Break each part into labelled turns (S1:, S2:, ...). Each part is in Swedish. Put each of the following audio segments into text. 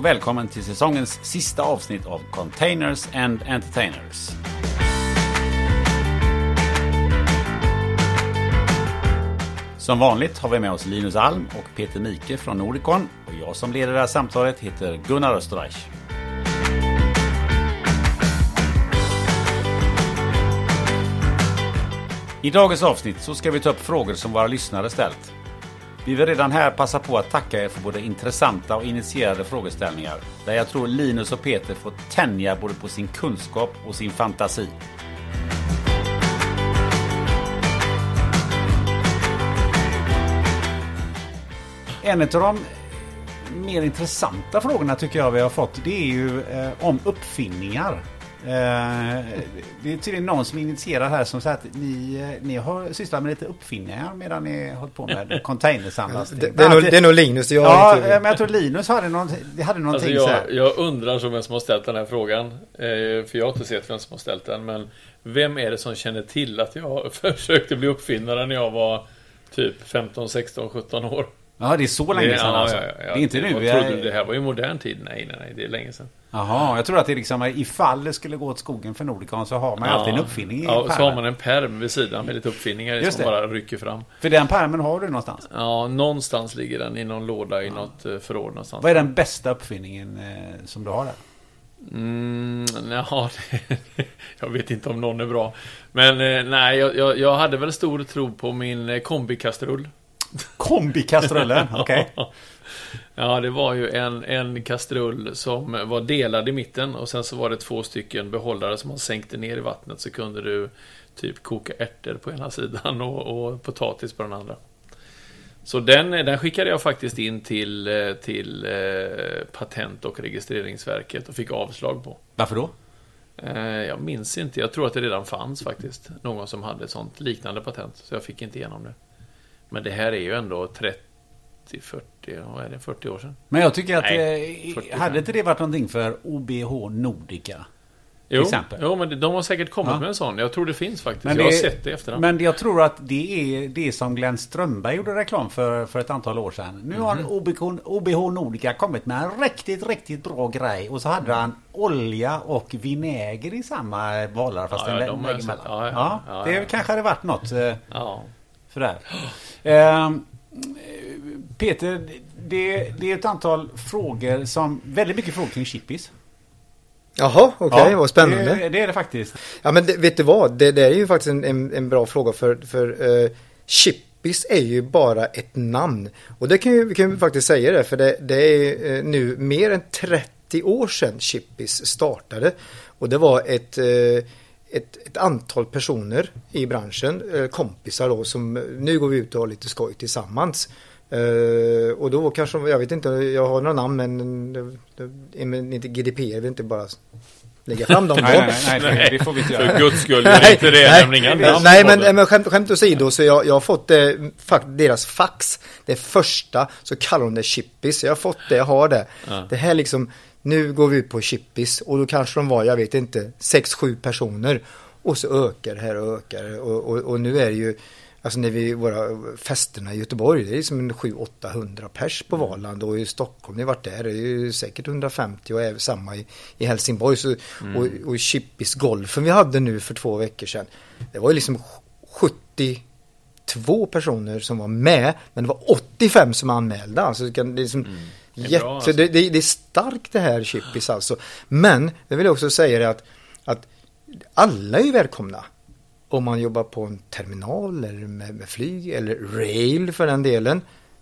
S1: Och välkommen till säsongens sista avsnitt av Containers and Entertainers. Som vanligt har vi med oss Linus Alm och Peter Mike från Nordicon och jag som leder det här samtalet heter Gunnar Österreich. I dagens avsnitt så ska vi ta upp frågor som våra lyssnare ställt. Vi vill redan här passa på att tacka er för både intressanta och initierade frågeställningar. Där jag tror Linus och Peter får tänja både på sin kunskap och sin fantasi. En av de mer intressanta frågorna tycker jag vi har fått det är ju eh, om uppfinningar. Eh, det är tydligen någon som initierar här som säger att ni, eh, ni har sysslat med lite uppfinningar medan ni hållit på med containersamlastning.
S2: Det, det, är nog, det är nog Linus.
S1: Jag ja, inte... men jag tror Linus hade, någon, hade någonting
S3: alltså jag, jag undrar som vem som har ställt den här frågan. Eh, för jag har inte sett vem som har ställt den. Men vem är det som känner till att jag försökte bli uppfinnare när jag var typ 15, 16, 17 år?
S1: Ja, det är så länge sedan alltså? Ja, ja,
S3: ja, det är inte det, nu. Jag... Trodde, det här var ju modern tid. Nej, nej, nej, det är länge sedan.
S1: Jaha, jag tror att det är liksom ifall det skulle gå åt skogen för Nordicon så har man ja. alltid en uppfinning i
S3: Ja, och så har man en perm vid sidan med lite uppfinningar Just som det. bara rycker fram.
S1: För den permen har du någonstans?
S3: Ja, någonstans ligger den i någon låda i ja. något eh, förråd någonstans.
S1: Vad är den bästa uppfinningen eh, som du har där?
S3: Mm, ja, jag vet inte om någon är bra. Men eh, nej, jag, jag, hade väl stor tro på min kombikastrull.
S1: Kombikastrullen, okej. Okay.
S3: Ja, det var ju en, en kastrull som var delad i mitten och sen så var det två stycken behållare som man sänkte ner i vattnet så kunde du typ koka ärtor på ena sidan och, och potatis på den andra. Så den, den skickade jag faktiskt in till, till eh, Patent och registreringsverket och fick avslag på.
S1: Varför då?
S3: Eh, jag minns inte. Jag tror att det redan fanns faktiskt. Någon som hade ett sånt liknande patent. Så jag fick inte igenom det. Men det här är ju ändå 30, 40, vad är det, 40 år sedan.
S1: Men jag tycker att, Nej, eh, hade inte det varit någonting för OBH Nordica?
S3: Jo, jo, men de har säkert kommit ja. med en sån. Jag tror det finns faktiskt. Men
S1: jag
S3: har sett det efterhand.
S1: Men jag tror att det är det som Glenn Strömberg gjorde reklam för för ett antal år sedan. Nu mm. har OBH, mhm. OBH Nordica kommit med en riktigt, riktigt bra grej. Och så hade han olja och vinäger i samma bollar fast ja, en lägger mellan. Ja, ja, ja, det kanske hade varit något. Eh, ja. För det eh, Peter, det, det, är ett antal frågor som, väldigt mycket frågor kring chippis.
S2: Jaha, okej, okay, ja, vad spännande.
S1: Det, det, är det faktiskt.
S2: Ja, men det, vet du vad? Det, det, är ju faktiskt en, en, en bra fråga för, för uh, chippis är ju bara ett namn. Och det kan ju, vi kan ju faktiskt säga det, för det, det är uh, nu mer än 30 år sedan chippis startade. Och det var ett uh, ett, ett, antal personer i branschen, eh, kompisar då, som nu går vi ut och har lite skoj tillsammans. Uh, och då kanske, jag vet inte, jag har några namn men, men inte GDP, jag vill inte bara lägga fram dem.
S1: nej, nej, nej, det får vi inte
S3: göra. För guds skull, gör inte det.
S2: nej, nej, nej men, men skämt, skämt åsido så jag, jag har fått eh, deras fax, det första, så kallar de det chippis. Jag har fått det, jag har det. Ja. Det här liksom, nu går vi ut på chippis och då kanske de var, jag vet inte, 6-7 personer. Och så ökar det här och ökar och, och, och nu är det ju, alltså när vi, våra festerna i Göteborg, det är som en 700-800 pers på. Valand och i Stockholm, ni varit där, det är ju säkert 150 och även samma i, i Helsingborg. Så, mm. och, och chippis golfen vi hade nu för två veckor sedan, det var ju liksom 72 personer som var med, men det var 85 som anmälde. Alltså det, kan, är liksom, mm Jätte, alltså. det, det, det, är starkt det här Chippis alltså. Men, det vill jag också säga det att, att alla är ju välkomna. Om man jobbar på en terminal eller med, med flyg eller rail för den delen.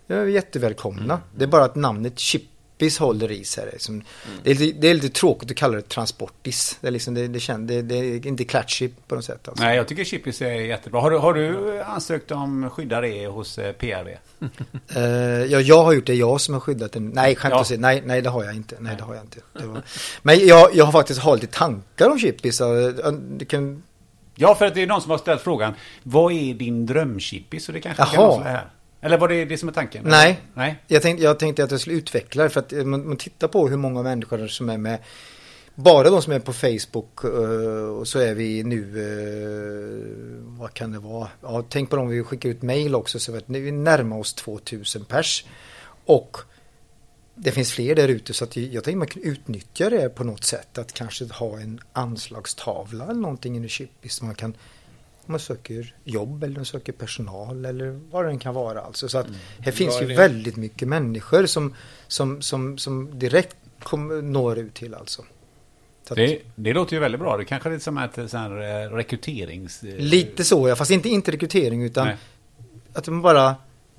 S2: Är jättevälkomna. Mm. Det är bara att namnet Chip Chippis håller i sig. Liksom. Mm. Det, är lite, det, är lite, tråkigt att kalla det transportis. Det är, liksom, det, det, känd, det, det är inte klatschigt på något sätt.
S1: Alltså. Nej, jag tycker Chippis är jättebra. Har du, har du ansökt om skyddad E hos eh, PRV?
S2: uh, ja, jag har gjort det. Jag som har skyddat den. Nej, skämt ja. åsido. Nej, nej, det har jag inte. Nej, det har jag inte. Var... Men jag, jag har faktiskt har lite tankar om Chippis. Det kan...
S1: Ja, för att det är någon som har ställt frågan. Vad är din drömchippis? Så det kanske Jaha. kan vara så här. Eller var det det som är tanken?
S2: Nej, Nej. Jag, tänkte, jag tänkte att jag skulle utveckla det för att man, man tittar på hur många människor som är med bara de som är på Facebook uh, och så är vi nu, uh, vad kan det vara? Ja, tänk på dem vi skickar ut mail också så att vi närmar oss 2000 pers. Och det finns fler där ute så att jag tänker man kan utnyttja det på något sätt. Att kanske ha en anslagstavla eller någonting i Chippis. Man kan, man söker jobb eller man söker personal eller vad det kan vara. Alltså, så att mm. här finns ju väldigt mycket människor som, som, som, som direkt kom, når ut till alltså.
S1: Det, det, låter ju väldigt bra. Det kanske är lite som ett sån här eh, rekryterings...
S2: Lite så ja, fast inte, inte rekrytering utan Nej. att man bara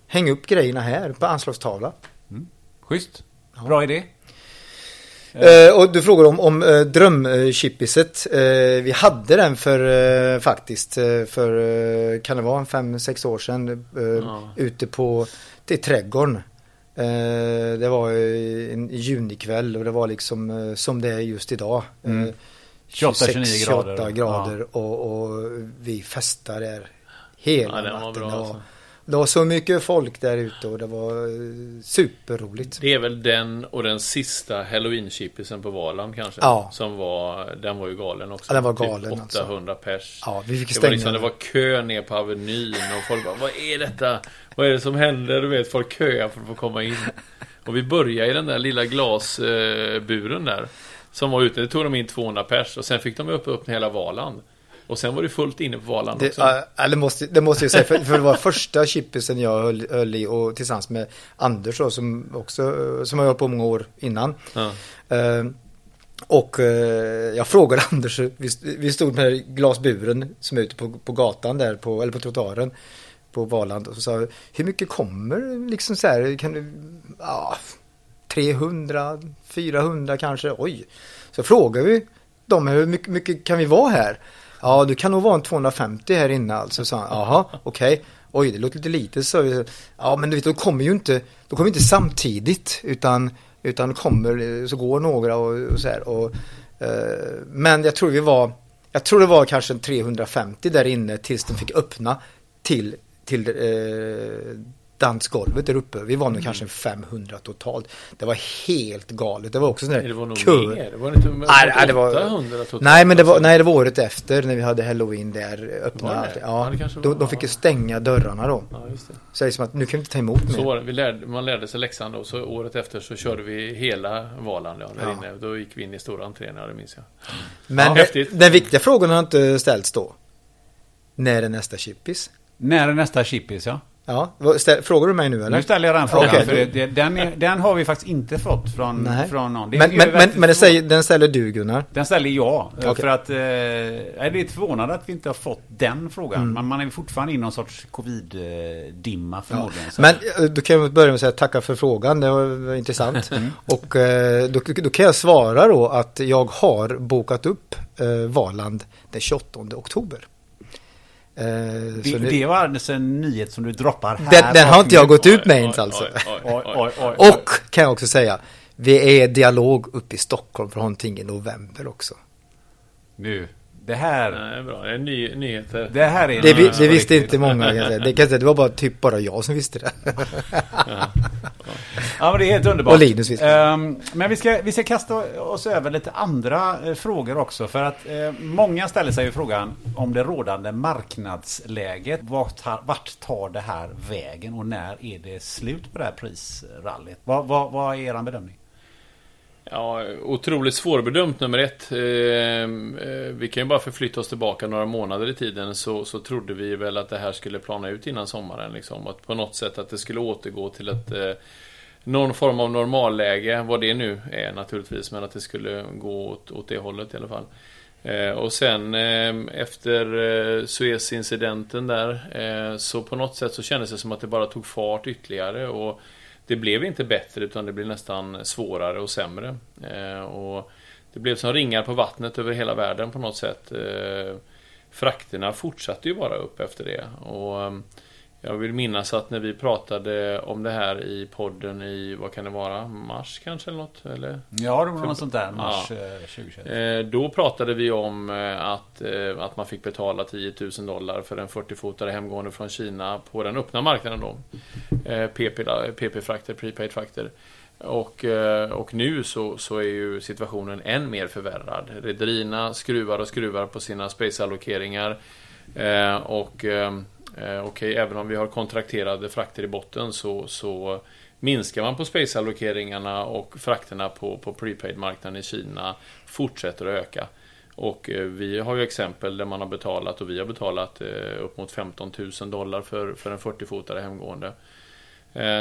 S2: hänger upp grejerna här på anslagstavla.
S1: Mm. Schysst. Bra idé.
S2: Uh, och du frågar om, om uh, drömchippiset. Uh, vi hade den för uh, faktiskt för, kan det vara, fem, sex år sedan. Ja. Ute på, till trädgården. det var en junikväll och det var liksom som det är just idag. Mm.
S1: 28-29 grader.
S2: 28 grader ja. och, och, vi festade där hela ja, natten. Bra, alltså. Det var så mycket folk där ute och det var eh, superroligt.
S3: Det är väl den och den sista halloween-chippisen på Valand kanske?
S2: Ja.
S3: Som var, den var ju galen också.
S2: Ja, den var galen
S3: typ 800 alltså. pers.
S2: Ja, vi fick
S3: det var liksom, Det var kö ner på Avenyn och folk bara, vad är detta? Vad är det som händer? Du vet, folk köar för att få komma in. Och vi började i den där lilla glasburen där. Som var ute, det tog de in 200 pers och sen fick de upp, upp hela Valand. Och sen var det fullt inne på Valand också.
S2: Ja, det, måste, det måste jag säga, för, för det var första chippisen jag höll, höll i och tillsammans med Anders då, som också, som har hållit på många år innan. Ja. Uh, och uh, jag frågade Anders, vi, vi stod med glasburen som är ute på, på gatan där, på, eller på trottoaren på Valand och så sa hur mycket kommer liksom så här, kan du, ja, 300, 400 kanske, oj. Så frågade vi dem hur mycket, mycket kan vi vara här? Ja, du kan nog vara en 250 här inne alltså, sa han. Jaha, okej. Okay. Oj, det låter lite lite, så Ja, men du vet, de kommer ju inte, de kommer inte samtidigt, utan, utan kommer, så går några och, och så här. Och, eh, men jag tror vi var, jag tror det var kanske 350 där inne tills de fick öppna till, till eh, dansgolvet där uppe. Vi var nog mm. kanske 500 totalt. Det var helt galet. Det var också sån där
S3: Det var nog mer. Det var inte
S2: nej, nej, det var, 800 totalt. Nej, men det var, nej, det var året efter när vi hade halloween där. Öppna Ja, ja de, de fick ju stänga dörrarna då. Ja, just det. Så det är som att nu kan vi inte ta emot mer.
S3: Så var det. Vi lärde, man lärde sig läxan då. Så året efter så körde vi hela Valand. Ja, där ja. inne. Då gick vi in i stora entrén. Det minns jag.
S2: Men ja, det, den viktiga frågan har inte ställts då. När är nästa chippis?
S1: När är nästa chippis, ja.
S2: Ja, frågar du mig nu eller?
S1: Nu ställer jag den frågan. Okay. För det, den, är, den har vi faktiskt inte fått från, från någon.
S2: men men, men, men säger, den ställer du Gunnar?
S1: Den ställer jag. Okay. För att, eh, är lite förvånad att vi inte har fått den frågan. Mm. Man, man är fortfarande i någon sorts covid-dimma förmodligen.
S2: Ja. Men eh, då kan jag börja med att säga tacka för frågan. Det var intressant. mm. Och eh, då, då, kan jag svara då att jag har bokat upp eh, Valand den 28 oktober.
S1: Eh, det, det, det, var alltså en nyhet som du droppar här.
S2: Den, den har inte jag gått ut med ens alltså. Oj, oj, oj, och kan jag också säga, vi är dialog uppe i Stockholm för någonting i november också.
S1: Nu, det här...
S3: Nej, bra. Det är ny, nyheter.
S1: Det här är...
S2: Det, vi, det visste inte många. Kan säga. Det, kan säga, det var bara typ bara jag som visste det. ja.
S1: ja, men det är helt underbart.
S2: Och Linus visste
S1: um, Men vi ska, vi ska kasta oss över lite andra uh, frågor också. För att uh, många ställer sig ju frågan om det rådande marknadsläget. Vart, vart tar det här vägen och när är det slut på det här prisrallyt? Vad, vad, vad är er bedömning?
S3: Ja, otroligt svårbedömt nummer ett. Eh, eh, vi kan ju bara förflytta oss tillbaka några månader i tiden så, så trodde vi väl att det här skulle plana ut innan sommaren. Liksom. Att på något sätt att det skulle återgå till ett eh, någon form av normalläge, vad det nu är naturligtvis, men att det skulle gå åt, åt det hållet i alla fall. Eh, och sen eh, efter eh, Suez-incidenten där eh, så på något sätt så kändes det som att det bara tog fart ytterligare. Och det blev inte bättre utan det blev nästan svårare och sämre. Eh, och det blev som ringar på vattnet över hela världen på något sätt. Eh, frakterna fortsatte ju bara upp efter det. Och eh, jag vill minnas att när vi pratade om det här i podden i, vad kan det vara, mars kanske eller något? Eller?
S1: Ja, det var något sånt där, mars ja. 2021.
S3: Eh, eh, då pratade vi om eh, att, att man fick betala 10 000 dollar för en 40-fotare hemgående från Kina på den öppna marknaden då. PP-frakter, prepaid-frakter. Och, och nu så, så är ju situationen än mer förvärrad. Rederierna skruvar och skruvar på sina space-allokeringar. Och Eh, Eh, okej, okay, även om vi har kontrakterade frakter i botten så, så minskar man på space-allokeringarna och frakterna på, på prepaid-marknaden i Kina fortsätter att öka. Och eh, vi har ju exempel där man har betalat och vi har betalat eh, upp mot 15 000 dollar för, för en 40-fotare hemgående.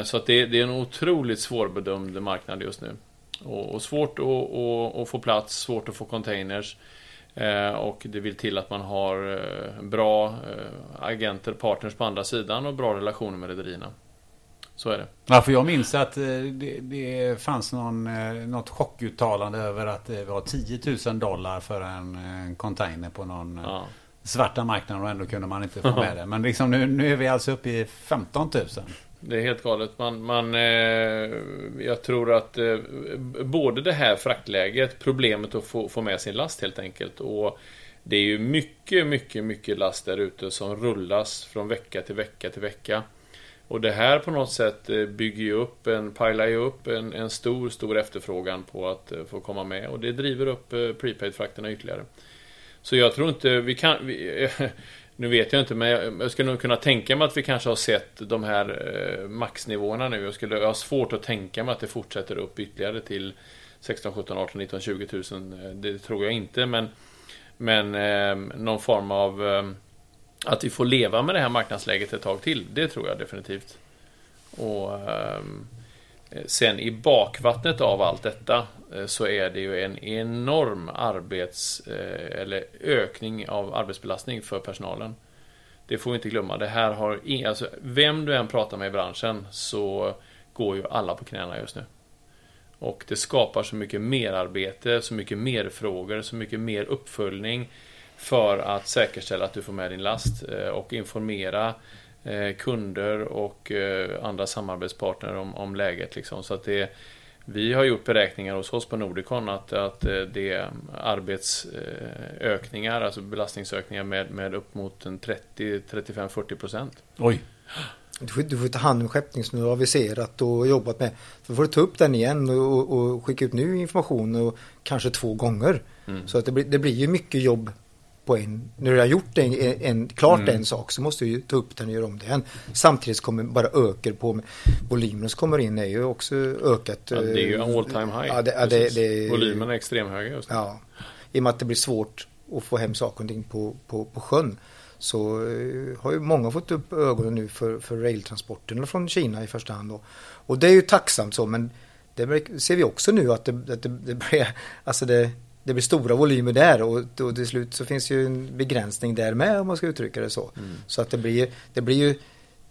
S3: Så att det, det, är en otroligt svårbedömd marknad just nu. Och, och svårt att, att, att, få plats, svårt att få containers. Och det vill till att man har bra agenter, partners på andra sidan och bra relationer med rederierna. Så är det.
S1: Ja, för jag minns att det, det fanns någon, något chockuttalande över att det var 10 000 dollar för en container på någon ja. svarta marknaden och ändå kunde man inte få med det. Men liksom nu, nu är vi alltså uppe i 15 000.
S3: Det är helt galet. Man, man, eh, jag tror att eh, både det här fraktläget, problemet att få, få med sin last helt enkelt. Och det är ju mycket, mycket, mycket last där ute som rullas från vecka till vecka till vecka. Och det här på något sätt eh, bygger ju upp en, pilar ju upp en, en stor, stor efterfrågan på att eh, få komma med. Och det driver upp eh, prepaid-frakterna ytterligare. Så jag tror inte vi kan... Vi, nu vet jag inte, men jag, skulle nog kunna tänka mig att vi kanske har sett de här eh, maxnivåerna nu. Jag, skulle, jag har svårt att tänka mig att det fortsätter upp ytterligare till 16, 17, 18, 19, 20 000. Det tror jag inte, men, men eh, någon form av eh, att vi får leva med det här marknadsläget ett tag till. Det tror jag definitivt. Och eh, Eh, sen i bakvattnet av allt detta eh, så är det ju en enorm arbets eh, eller ökning av arbetsbelastning för personalen. Det får vi inte glömma. Det här har alltså, vem du än pratar med i branschen så går ju alla på knäna just nu. Och det skapar så mycket mer arbete, så mycket mer frågor, så mycket mer uppföljning för att säkerställa att du får med din last och informera kunder och eh, andra samarbetspartner om, om läget. Liksom. Så att det, vi har gjort beräkningar hos oss på Nordicon att, att eh, det är arbetsökningar, alltså belastningsökningar med, med upp mot 30, 35, 40 procent.
S1: Oj!
S2: Du får, du får ta hand om skeppning som du har aviserat och jobbat med. Så får du ta upp den igen och, och skicka ut ny information och kanske två gånger. Mm. Så att det blir, det blir ju mycket jobb en, när du har gjort en, en, klart mm. en sak så måste du ta upp den och göra om den. Samtidigt kommer bara ökar på volymen som kommer in är ju också ökat.
S3: Ja, det är ju all time high.
S2: Ja, det, ja, det, det,
S3: Volymen är extremhöga just
S2: nu. Ja, i och med att det blir svårt att få hem saker och ting på, på, på sjön så uh, har ju många fått upp ögonen nu för, för railtransporterna från Kina i första hand. Då. Och det är ju tacksamt så men det ser vi också nu att det, att det, det börjar, alltså det, det blir stora volymer där och, och till slut så finns ju en begränsning där med om man ska uttrycka det så. Mm. Så att det blir, det blir ju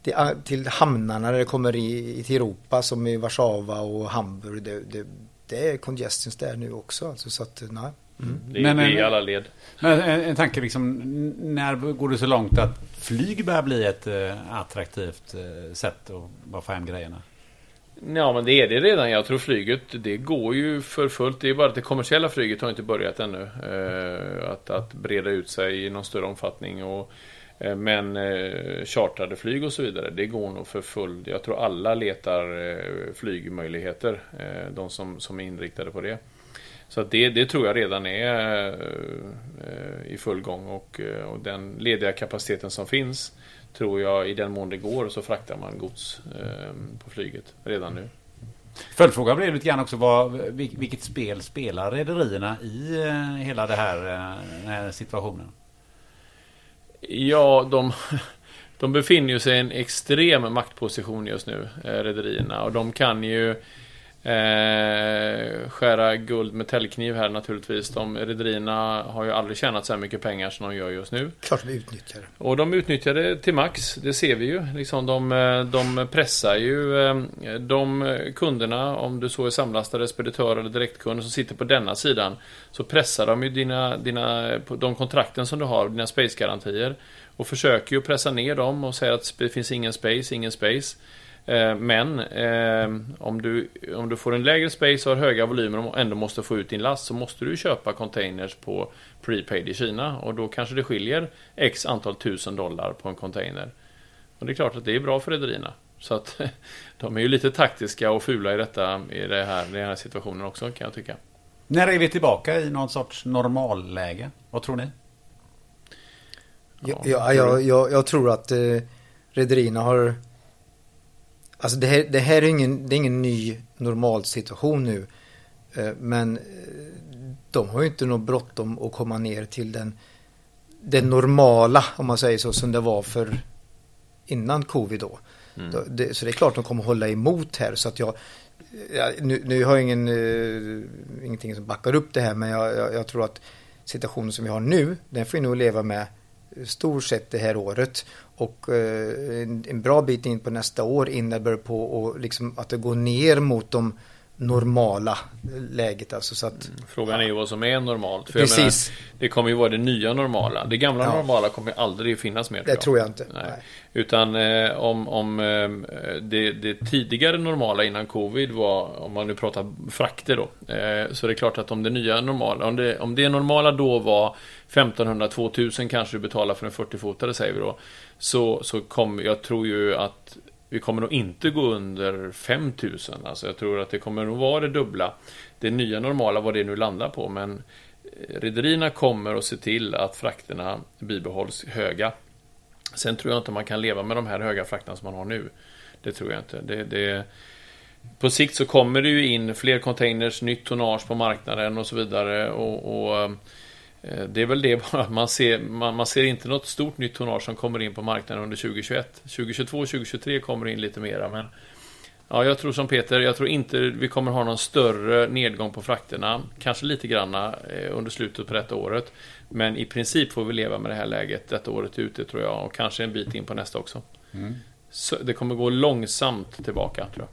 S2: det, till hamnarna när det kommer i, till Europa som i Warszawa och Hamburg. Det, det, det är congestions där nu också. Alltså, så att, nej.
S3: Mm. Det är men, i alla led.
S1: Men en, en tanke liksom, när går det så långt att flyg börjar bli ett uh, attraktivt uh, sätt att bara få hem grejerna?
S3: Ja men det är det redan. Jag tror flyget det går ju för fullt. Det är bara att det kommersiella flyget har inte börjat ännu. Eh, att, att breda ut sig i någon större omfattning. Och, eh, men eh, chartrade flyg och så vidare, det går nog för fullt. Jag tror alla letar eh, flygmöjligheter. Eh, de som, som är inriktade på det. Så att det, det tror jag redan är eh, eh, i full gång. Och, och den lediga kapaciteten som finns tror jag i den mån det går så fraktar man gods eh, på flyget redan nu.
S1: Följdfrågan blev lite grann också vad, vilket spel spelar rederierna i eh, hela det här, eh, den här situationen?
S3: Ja, de, de befinner sig i en extrem maktposition just nu, rederierna. Och de kan ju Eh, skära guld med täljkniv här naturligtvis. De rederierna har ju aldrig tjänat så här mycket pengar som de gör just nu.
S2: Klart de utnyttjar det.
S3: Och de utnyttjar det till max. Det ser vi ju. Liksom de, de pressar ju eh, de kunderna, om du så är samlastare, speditör eller direktkund som sitter på denna sidan. Så pressar de ju dina, dina, de kontrakten som du har, dina space-garantier. Och försöker ju pressa ner dem och säger att det finns ingen space, ingen space. Eh, men eh, om, du, om du får en lägre space och har höga volymer och ändå måste få ut din last så måste du köpa containers på prepaid i Kina och då kanske det skiljer x antal tusen dollar på en container. Och det är klart att det är bra för rederierna. Så att de är ju lite taktiska och fula i detta i det här, den här situationen också kan jag tycka.
S1: När är vi tillbaka i någon sorts normalläge? Vad tror ni?
S2: Ja, ja, jag, jag, jag tror att eh, rederierna har Alltså det här, det här är, ingen, det är ingen ny normalsituation nu. Eh, men eh, de har ju inte något bråttom att komma ner till den, den normala, om man säger så, som det var för innan covid då. Mm. Så det är klart de kommer hålla emot här. Så att jag, nu, nu har jag ingen, uh, ingenting som backar upp det här, men jag, jag, jag, tror att situationen som vi har nu, den får vi nog leva med stort sett det här året. Och eh, en, en, bra bit in på nästa år innan det börjar på och liksom att det går ner mot de normala läget. Alltså, så att, mm.
S3: Frågan är ju vad som är normalt. För Precis. Menar, det kommer ju vara det nya normala. Det gamla ja. normala kommer aldrig finnas mer.
S2: Det tror jag, tror jag inte. Nej.
S3: Nej. Utan eh, om, om eh, det, det, tidigare normala innan covid var, om man nu pratar frakter då, eh, så är det klart att om det nya normala, om det, om det normala då var 1500-2000 kanske du betalar för en 40-fotare säger vi då, så, så kom, jag tror ju att vi kommer nog inte gå under 5000. Alltså jag tror att det kommer nog vara det dubbla. Det nya normala, vad det nu landar på. Men eh, rederierna kommer att se till att frakterna bibehålls höga. Sen tror jag inte man kan leva med de här höga frakterna som man har nu. Det tror jag inte. Det, det, på sikt så kommer det ju in fler containers, nytt tonnage på marknaden och så vidare. och, och eh, det är väl det bara, man ser, man, man, ser inte något stort nytt tonnage som kommer in på marknaden under 2021. 2022 och 2023 kommer in lite mera, men Ja, jag tror som Peter, jag tror inte vi kommer ha någon större nedgång på frakterna. Kanske lite granna eh, under slutet på detta året. Men i princip får vi leva med det här läget detta året ute tror jag och kanske en bit in på nästa också. Mm. Så det kommer gå långsamt tillbaka tror jag.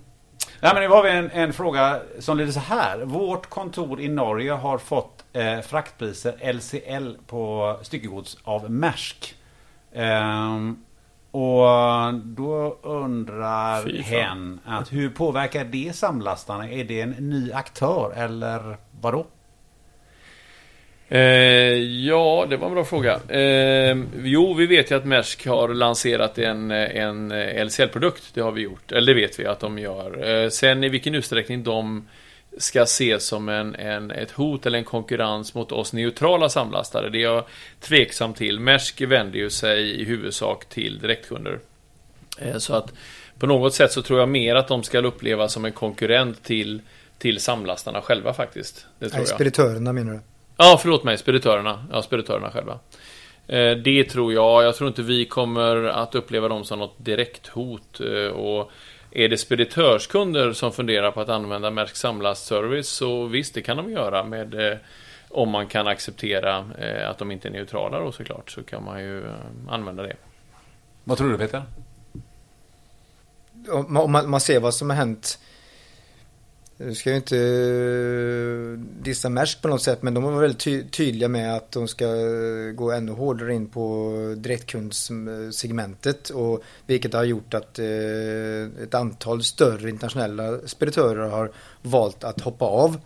S1: Nej, men nu har vi en, en fråga som lyder så här. Vårt kontor i Norge har fått eh, fraktpriser LCL på styckegods av Maersk. Ehm, och då undrar hen att hur påverkar det samlastarna? Är det en ny aktör eller vadå?
S3: Eh, ja, det var en bra fråga. Eh, jo, vi vet ju att Maersk har lanserat en, en LCL-produkt. Det har vi gjort. Eller det vet vi att de gör. Eh, sen i vilken utsträckning de ska ses som en, en, ett hot eller en konkurrens mot oss neutrala samlastare. Det är jag tveksam till. Maersk vänder ju sig i huvudsak till direktkunder. Eh, så att på något sätt så tror jag mer att de ska upplevas som en konkurrent till, till samlastarna själva faktiskt. Det tror
S2: Nej, jag. Menar du?
S3: Ja, förlåt mig. Speditörerna. Ja, speditörerna själva. Eh, det tror jag. Jag tror inte vi kommer att uppleva dem som något direkt hot. Eh, och är det speditörskunder som funderar på att använda Märsk Samlastservice så visst, det kan de göra med eh, om man kan acceptera att de inte är neutrala då såklart så kan man ju använda det.
S1: Vad tror du Peter?
S2: Om man, man ser vad som har hänt nu ska ju inte eh, dissa Maersk på något sätt men de var väldigt ty tydliga med att de ska eh, gå ännu hårdare in på direktkundsegmentet och vilket har gjort att eh, ett antal större internationella speditörer har valt att hoppa av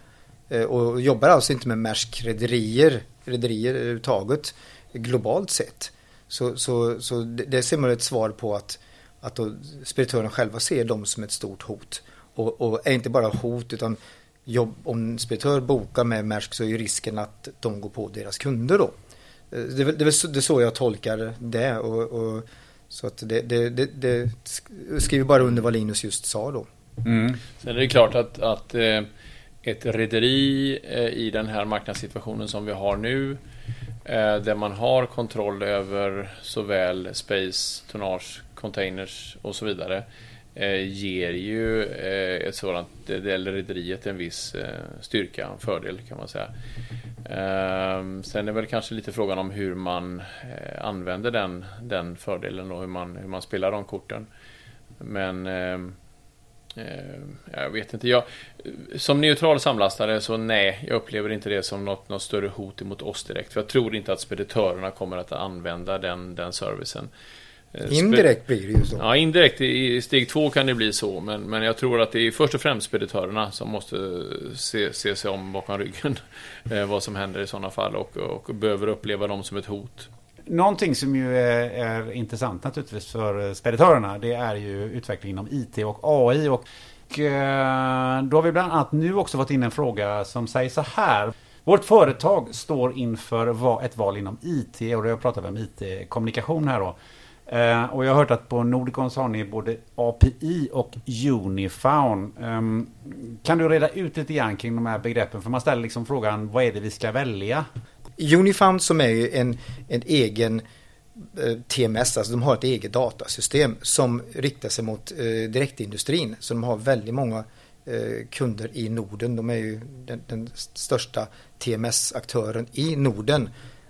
S2: eh, och jobbar alltså inte med Maersk rederier, rederier överhuvudtaget globalt sett. Så, så, så det, det ser man ett svar på att, att speditörerna själva ser dem som ett stort hot. Och, och är inte bara hot utan jobb, om speditör bokar med Maersk så är ju risken att de går på deras kunder då. Eh, det är, det är, det är så jag tolkar det. Och, och så att det, det, det, det, skriver bara under vad Linus just sa då.
S3: Mm. Sen är det klart att, att eh, ett rederi eh, i den här marknadssituationen som vi har nu där man har kontroll över såväl space, tonnage, containers och så vidare Eh, ger ju eh, ett sådant, eller rederiet en viss eh, styrka, en fördel kan man säga. Ehm, sen är väl kanske lite frågan om hur man använder den, den fördelen och hur man, hur man spelar de korten. Men ehm, ehm, jag vet inte. Jag, som neutral samlastare så nej, jag upplever inte det som något, något större hot emot oss direkt. För jag tror inte att speditörerna kommer att använda den, den servicen.
S2: Eh, indirekt blir det ju så.
S3: Ja, indirekt. I steg två kan det bli så. Men, men jag tror att det är först och främst speditörerna som måste se, se sig om bakom ryggen. Eh, vad som händer i sådana fall och, och behöver uppleva dem som ett hot.
S1: Någonting som ju är, är intressant naturligtvis för speditörerna. Det är ju utvecklingen inom IT och AI. Och eh, då har vi bland annat nu också fått in en fråga som säger så här. Vårt företag står inför ett val inom IT och då pratar vi om IT-kommunikation här då. Eh, och jag har hört att på Nordicon har ni både API och Unifound. Um, kan du reda ut lite grann kring de här begreppen? För man ställer liksom frågan, vad är det vi ska välja?
S2: Unifound som är ju en, en egen eh, TMS, alltså de har ett eget datasystem som riktar sig mot eh, direktindustrin. Så de har väldigt många eh, kunder i Norden. De är ju den, den största TMS-aktören i Norden.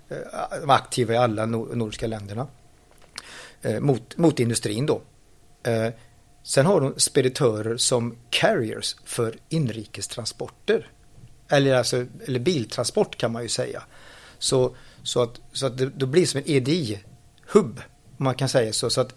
S2: Eh, de är aktiva i alla nordiska länderna. Eh, mot, mot industrin då. Eh, sen har de speditörer som carriers för inrikestransporter. Eller, alltså, eller biltransport kan man ju säga. Så, så att, så att det, det blir som en EDI-hubb, om man kan säga så. Så att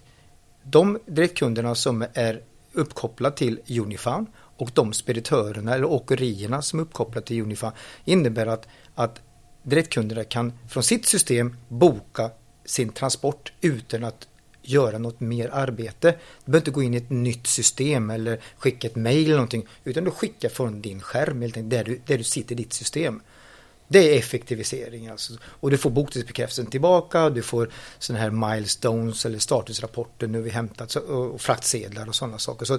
S2: de direktkunderna som är uppkopplade till Unifound och de speditörerna eller åkerierna som är uppkopplade till Unifound innebär att, att direktkunderna kan från sitt system boka sin transport utan att göra något mer arbete. Du behöver inte gå in i ett nytt system eller skicka ett mail eller någonting utan du skickar från din skärm helt enkelt, där du, där du sitter i ditt system. Det är effektivisering alltså. Och du får bokningsbekräftelsen tillbaka, du får sådana här milestones eller statusrapporter nu vi hämtat och fraktsedlar och sådana saker. Så,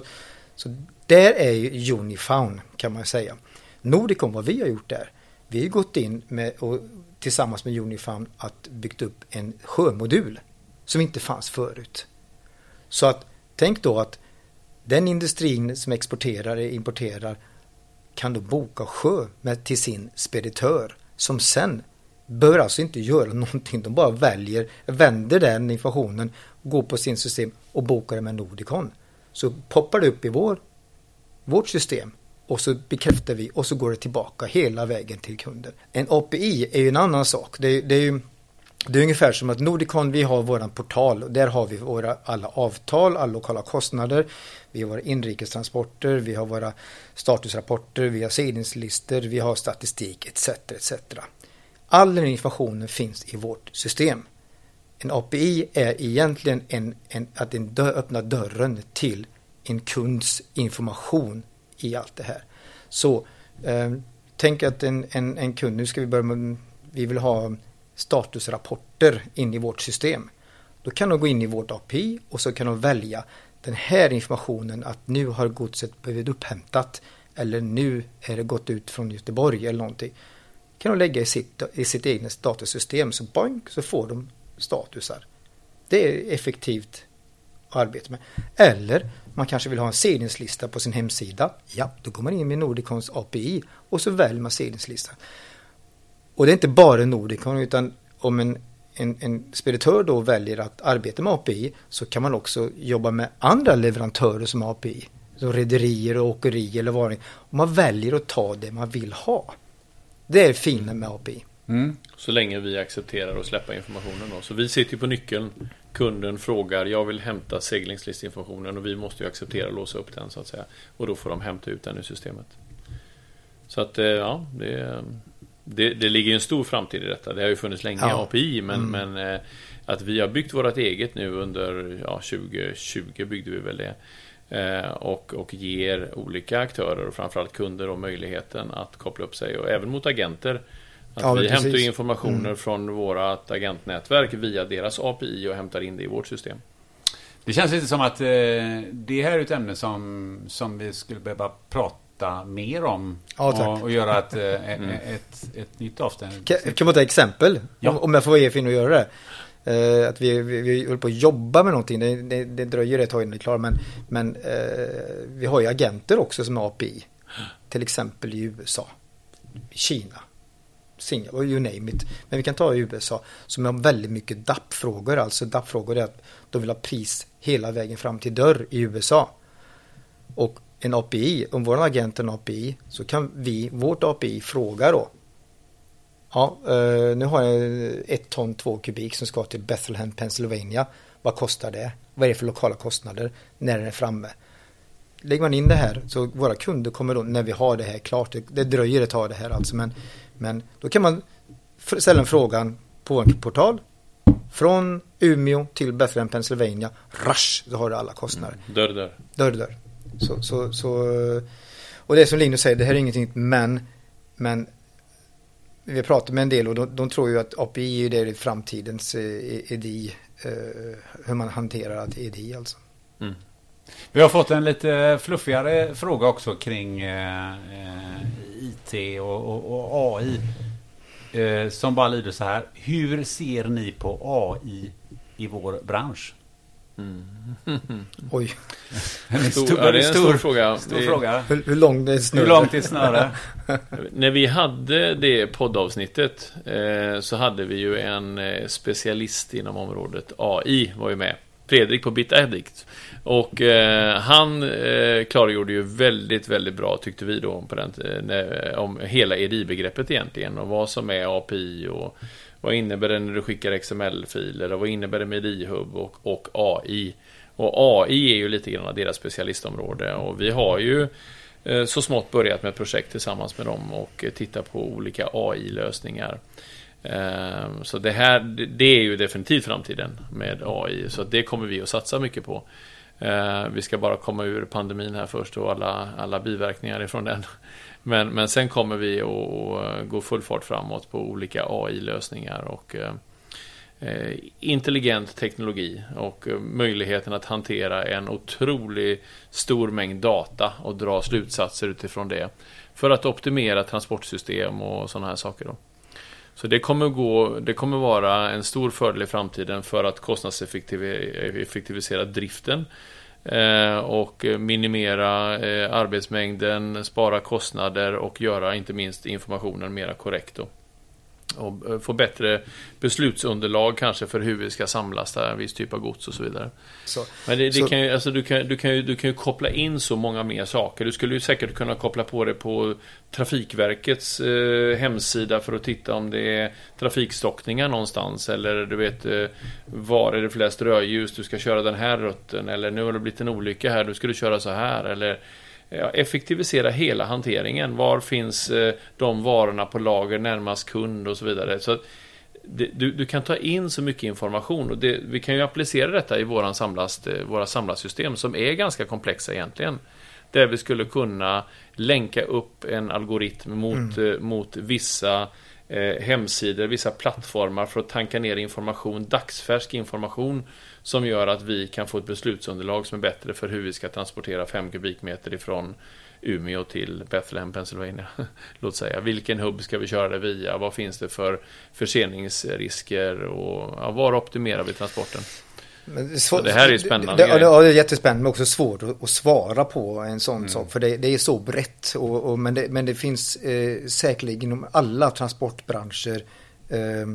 S2: så där är ju Unifound kan man säga. Nordicom, vad vi har gjort där, vi har gått in med, och, tillsammans med Unifound att byggt upp en sjömodul som inte fanns förut. Så att tänk då att den industrin som exporterar eller importerar kan då boka sjö med, till sin speditör som sen behöver alltså inte göra någonting. De bara väljer, vänder den informationen, går på sin system och bokar det med Nordicon. Så poppar det upp i vår, vårt system och så bekräftar vi och så går det tillbaka hela vägen till kunden. En API är ju en annan sak. Det, det är ju det är ungefär som att Nordicon, vi har våran portal och där har vi våra alla avtal, alla lokala kostnader. Vi har våra inrikestransporter, vi har våra statusrapporter, vi har sidningslistor, vi har statistik etc. etc. All den informationen finns i vårt system. En API är egentligen en, en, att den dö, öppnar dörren till en kunds information i allt det här. Så eh, tänk att en, en, en kund, nu ska vi börja med, vi vill ha statusrapporter in i vårt system. Då kan de gå in i vårt API och så kan de välja den här informationen att nu har godset blivit upphämtat eller nu är det gått ut från Göteborg eller någonting. kan de lägga i sitt, i sitt egna statussystem så boink så får de statusar. Det är effektivt att arbeta med. Eller man kanske vill ha en seglingslista på sin hemsida. Ja, då går man in med Nordicons API och så väljer man seglingslistan. Och det är inte bara Nordicon utan om en, en, en speditör då väljer att arbeta med API så kan man också jobba med andra leverantörer som API. Som rederier och åkerier eller vad Och man väljer att ta det man vill ha. Det är fina med API.
S3: Mm. Så länge vi accepterar att släppa informationen då. Så vi sitter på nyckeln. Kunden frågar, jag vill hämta seglingslistinformationen och vi måste ju acceptera och låsa upp den så att säga. Och då får de hämta ut den ur systemet. Så att eh, ja, det är det, det ligger en stor framtid i detta. Det har ju funnits länge ja. API, men, mm. men eh, att vi har byggt vårt eget nu under ja, 2020 byggde vi väl det. Eh, och, och ger olika aktörer och framförallt kunder och möjligheten att koppla upp sig och även mot agenter. Att ja, vi hämtar informationer mm. från vårt agentnätverk via deras API och hämtar in det i vårt system.
S1: Det känns lite som att eh, det här är ett ämne som, som vi skulle behöva prata prata mer om ja, och, och, göra ett, eh, mm. ett, ett, nytt avsnitt.
S2: Kan, kan man ta exempel? Ja. Om, om jag får vara fin och göra det. Uh, att vi, vi, vi håller på att jobba med någonting. Det, det, det dröjer ett tag innan det är klart. Men, men uh, vi har ju agenter också som är API. Till exempel i USA, Kina, Singapore, you name it. Men vi kan ta i USA som har väldigt mycket DAP-frågor. Alltså DAP-frågor är att de vill ha pris hela vägen fram till dörr i USA. Och en API, om vår agent är en API, så kan vi, vårt API, fråga då. Ja, uh, nu har jag ett ton två kubik som ska till Bethlehem, Pennsylvania. Vad kostar det? Vad är det för lokala kostnader när den är framme? Lägger man in det här så våra kunder kommer då när vi har det här klart. Det, det dröjer ett tag det här alltså men, men då kan man ställa en frågan på en portal. Från Umeå till Bethlehem, Pennsylvania. Rush, så har du alla kostnader.
S3: Mm. Dörr, dörr.
S2: Dörr, dörr. Så, så, så, och det som Linus säger, det här är ingenting men, men vi pratar med en del och de, de tror ju att API är det framtidens eh, EDI, eh, hur man hanterar EDI alltså. Mm.
S1: Vi har fått en lite fluffigare fråga också kring eh, eh IT och, och, och AI. Eh, som bara lyder så här. Hur ser ni på AI i vår bransch?
S2: Mm. Oj.
S3: En stor, stor, ja, det är en stor, stor fråga.
S2: Stor det, fråga. Hur, hur långt är snöre?
S1: Hur långt är snöre?
S3: När vi hade det poddavsnittet eh, så hade vi ju en eh, specialist inom området AI var ju med. Fredrik på BitAddict. Och eh, han eh, klargjorde ju väldigt, väldigt bra tyckte vi då på den, eh, om hela EDI-begreppet egentligen och vad som är API och vad innebär det när du skickar XML-filer och vad innebär det med iHub och, och AI. Och AI är ju lite grann deras specialistområde och vi har ju eh, så smått börjat med projekt tillsammans med dem och eh, titta på olika AI-lösningar. Eh, så det här, det är ju definitivt framtiden med AI, så det kommer vi att satsa mycket på. Vi ska bara komma ur pandemin här först och alla, alla biverkningar ifrån den. Men, men sen kommer vi att gå full fart framåt på olika AI-lösningar och eh, intelligent teknologi och eh, möjligheten att hantera en otroligt stor mängd data och dra slutsatser utifrån det. För att optimera transportsystem och sådana här saker. Då. Så det kommer, gå, det kommer vara en stor fördel i framtiden för att kostnadseffektivisera driften Eh, och minimera eh, arbetsmängden, spara kostnader och göra inte minst informationen mera korrekt. Då och eh, få bättre beslutsunderlag kanske för hur vi ska samlasta viss typ av gods och så vidare. Så, Men det, det så, kan ju, alltså, du, kan, du, kan ju, du kan ju koppla in så många mer saker. Du skulle ju säkert kunna koppla på det på Trafikverkets eh, hemsida för att titta om det är trafikstockningar någonstans eller du vet eh, var är det flest rödljus, du ska köra den här rutten eller nu har det blivit en olycka här, du skulle köra så här eller effektivisera hela hanteringen. Var finns eh, de varorna på lager närmast kund och så vidare. Så du, du, kan ta in så mycket information och det, vi kan ju applicera detta i våran samlast, eh, våra samlarsystem som är ganska komplexa egentligen. Där vi skulle kunna länka upp en algoritm mot, mm. Eh, mot vissa eh, hemsidor, vissa plattformar för att tanka ner information, dagsfärsk information som gör att vi kan få ett beslutsunderlag som är bättre för hur vi ska transportera 5 kubikmeter ifrån Umeå till Bethlehem, Pennsylvania. Låt säga. Vilken hubb ska vi köra det via? Vad finns det för förseningsrisker? Och ja, var optimerar vi transporten? Men så, det här är spännande.
S2: Det, det, ja, det är jättespännande men också svårt att, att svara på en sån mm. sak. För det, det, är så brett. Och, och men, det, men det finns eh, säkerligen inom alla transportbranscher eh,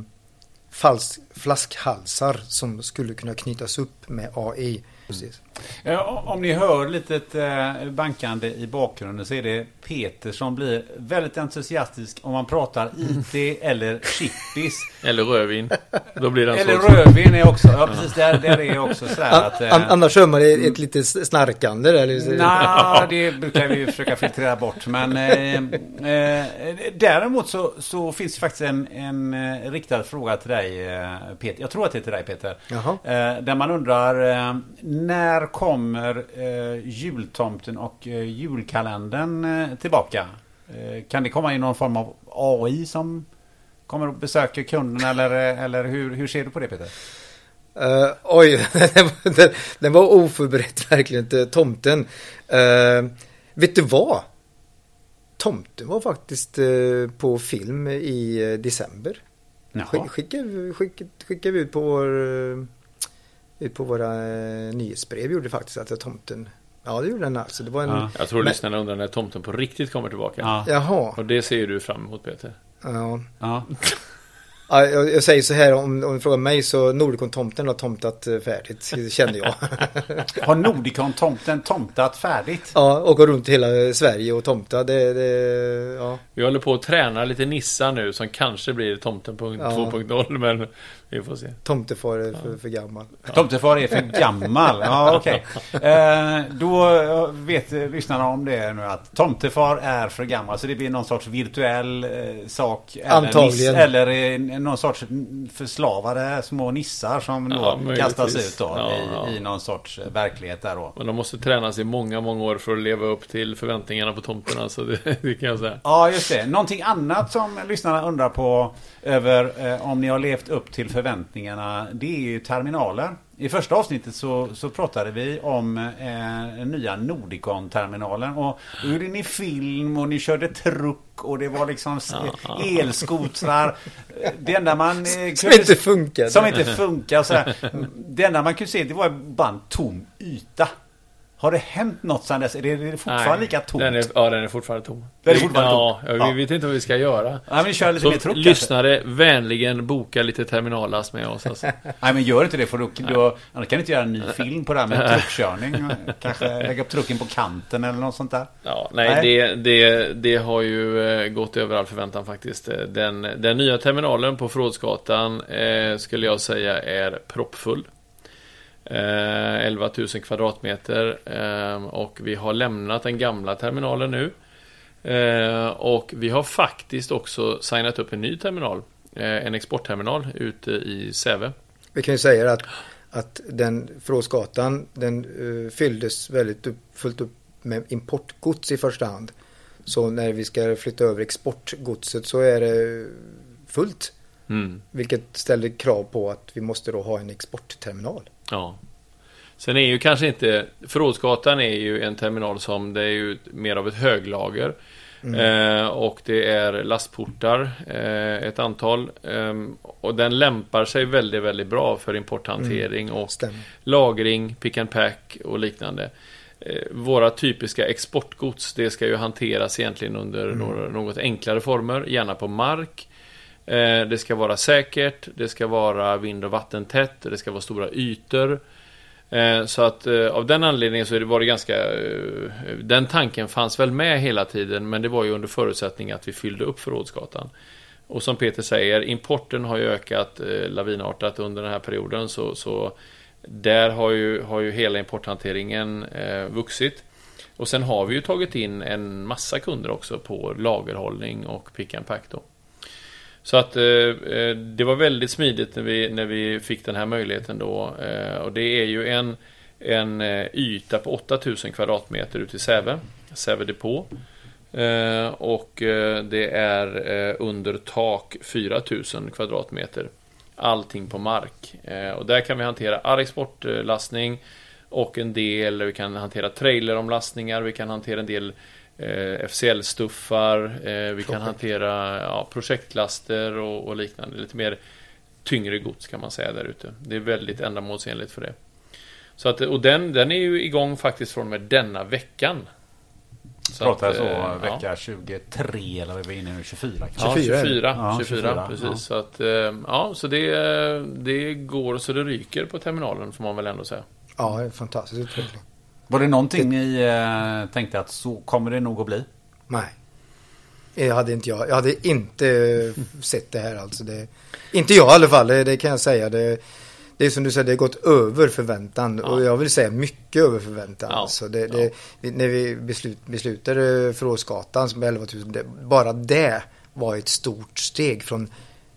S2: falsk, flaskhalsar som skulle kunna knytas upp med AI.
S1: Precis. Om ni hör lite eh, bankande i bakgrunden så är det Peter som blir väldigt entusiastisk om man pratar IT eller chippis.
S3: Eller rödvin. Då blir
S1: eller rödvin är också, ja precis, där, där är också så här att...
S2: Eh, annars hör man ett lite snarkande där.
S1: Nej, det brukar vi försöka filtrera bort. Men eh, eh, däremot så, så finns det faktiskt en, en eh, riktad fråga till dig Peter. Jag tror att det är till dig Peter. Eh, där man undrar när kommer eh, jultomten och eh, julkalendern eh, tillbaka? Eh, kan det komma in någon form av AI som kommer och besöker kunden eller, eller hur, hur ser du på det Peter?
S2: Uh, oj, den, den, var oförberedd verkligen, tomten. Uh, vet du vad? Tomten var faktiskt uh, på film i december. Skickade, skickade, skickade vi ut på vår på våra eh, nyhetsbrev gjorde faktiskt att tomten Ja, det gjorde den alltså. Det var en... Ja.
S3: Jag tror men... lyssnarna undrar när tomten på riktigt kommer tillbaka.
S2: Ja. Jaha.
S3: Och det ser du fram emot Peter.
S2: Ja. ja. Ja, jag, jag, säger så här, om, om du frågar mig så Nordicon-tomten har tomtat eh, färdigt, känner jag.
S1: har Nordicon-tomten tomtat färdigt?
S2: Ja, och går runt i hela Sverige och tomta. Det, det, ja.
S3: Vi håller på att träna lite nissar nu som kanske blir tomten ja. 2.0, men Vi får se.
S2: Tomtefar är för, för gammal.
S1: Tomtefar är för gammal. Ja, okej. Eh, då eh, vet lyssnarna om det nu att Tomtefar är för gammal. Så det blir någon sorts virtuell eh, sak. Eller,
S2: Antagligen.
S1: Niss, eller någon sorts förslavade små nissar som
S3: Ja,
S1: då kastas ut då
S3: Ja,
S1: i,
S3: ja.
S1: i någon sorts verklighet där då.
S3: Men de måste tränas i många, många år för att leva upp till förväntningarna på tomterna. Så det, det kan jag säga.
S1: Ja, just det. Någonting annat som lyssnarna undrar på över eh, om ni har levt upp till förväntningarna. Det är ju terminaler. I första avsnittet så, så pratade vi om eh, nya Nordicon-terminalen. Och då gjorde ni film och ni körde truck och det var liksom elskotrar. Det enda man... Eh,
S2: Som
S1: kunde-
S2: inte funkar.
S1: Som inte funkar sådär. Det enda man kunde se det var bara en tom yta. Har det hänt något sedan dess? Är det, är det fortfarande
S3: Nej,
S1: lika tomt?
S3: Den är, ja, den är fortfarande tom.
S1: Den är fortfarande
S3: ja,
S1: tom.
S3: ja, vi vet inte vad vi ska göra.
S1: Nej, men vi kör lite mer
S3: Så
S1: truck kanske.
S3: lyssnare, vänligen boka lite terminallast med oss. Alltså.
S1: Nej men gör inte det för då, då annars kan ni inte göra en ny film på det här med truckkörning. Kanske lägga upp trucken på kanten eller något sånt där.
S3: Ja, nej,
S1: Nej.
S3: Det, det, det har ju eh, gått över all förväntan faktiskt. Eh, Den, den nya terminalen på Förrådsgatan eh, skulle jag säga är proppfull. Eh, 11 000 kvadratmeter eh, och vi har lämnat den gamla terminalen nu. Eh, och vi har faktiskt också signat upp en ny terminal. Eh, en exportterminal ute i Säve.
S2: Vi kan ju säga att, att den Förrådsgatan den fylldes väldigt upp, fullt upp med importgods i första hand. Så när vi ska flytta över exportgodset så är det fullt.
S3: Mm.
S2: Vilket ställer krav på att vi måste då ha en exportterminal.
S3: Ja. Sen är ju kanske inte Förrådsgatan är ju en terminal som det är ju mer av ett höglager. Eh, och det är lastportar, eh, ett antal. ehm, och den lämpar sig väldigt, väldigt bra för importhantering och
S2: Stämmer.
S3: lagring, pick and pack och liknande. Eh, Våra typiska exportgods, det ska ju hanteras egentligen under några, något enklare former, gärna på mark. Eh, det ska vara säkert, det ska vara vind och vattentätt, det ska vara stora ytor. Eh, så att eh, av den anledningen så var det ganska... Den tanken fanns väl med hela tiden, men det var ju under förutsättning att vi fyllde upp Förrådsgatan. Och som Peter säger, importen har ju ökat lavinartat under den här perioden, så, så där har ju, har ju hela importhanteringen vuxit. Och sen har vi ju tagit in en massa kunder också på lagerhållning och pick and pack då. Så att eh, eh, det var väldigt smidigt när vi, när vi fick den här möjligheten då. Eh, och det är ju en, en eh, yta på 8000 kvadratmeter ute i Säve. Säve depå. Eh, och eh, det är eh, under tak 4000 kvadratmeter. Allting på mark. Eh, och där kan vi hantera all exportlastning och en del, vi kan hantera traileromlastningar, vi kan hantera en del eh, FCL-stuffar, eh, vi kan hantera ja, projektlaster och, och liknande. Lite mer tyngre gods kan man säga där ute. Det är väldigt ändamålsenligt för det. Så att, och den, den är ju igång faktiskt från och med denna veckan. Så
S1: Pratar
S3: att,
S1: så
S3: eh,
S1: vecka 23 eller vad är vi inne nu? 24 kanske?
S3: Ja,
S2: 24 är det.
S3: 24.
S1: Ja,
S3: 24,
S1: 24,
S3: precis.
S1: ja.
S3: Så att, eh, ja, så det, det går så det ryker på terminalen får man väl ändå säga.
S2: Ja, det är en fantastisk utveckling.
S1: Var det någonting ni eh, tänkte att så kommer det nog att bli?
S2: Nej. Jag hade inte jag. Jag hade inte sett det här alltså. Det, inte jag i alla fall, det, det kan jag säga. Det, det är som du säger, det har gått över förväntan. Och jag vill säga mycket över förväntan.
S3: Ja.
S2: Alltså det, det, vi- När vi beslut, beslutade Förrådsgatan som är 11 000, det, bara det var ett stort steg från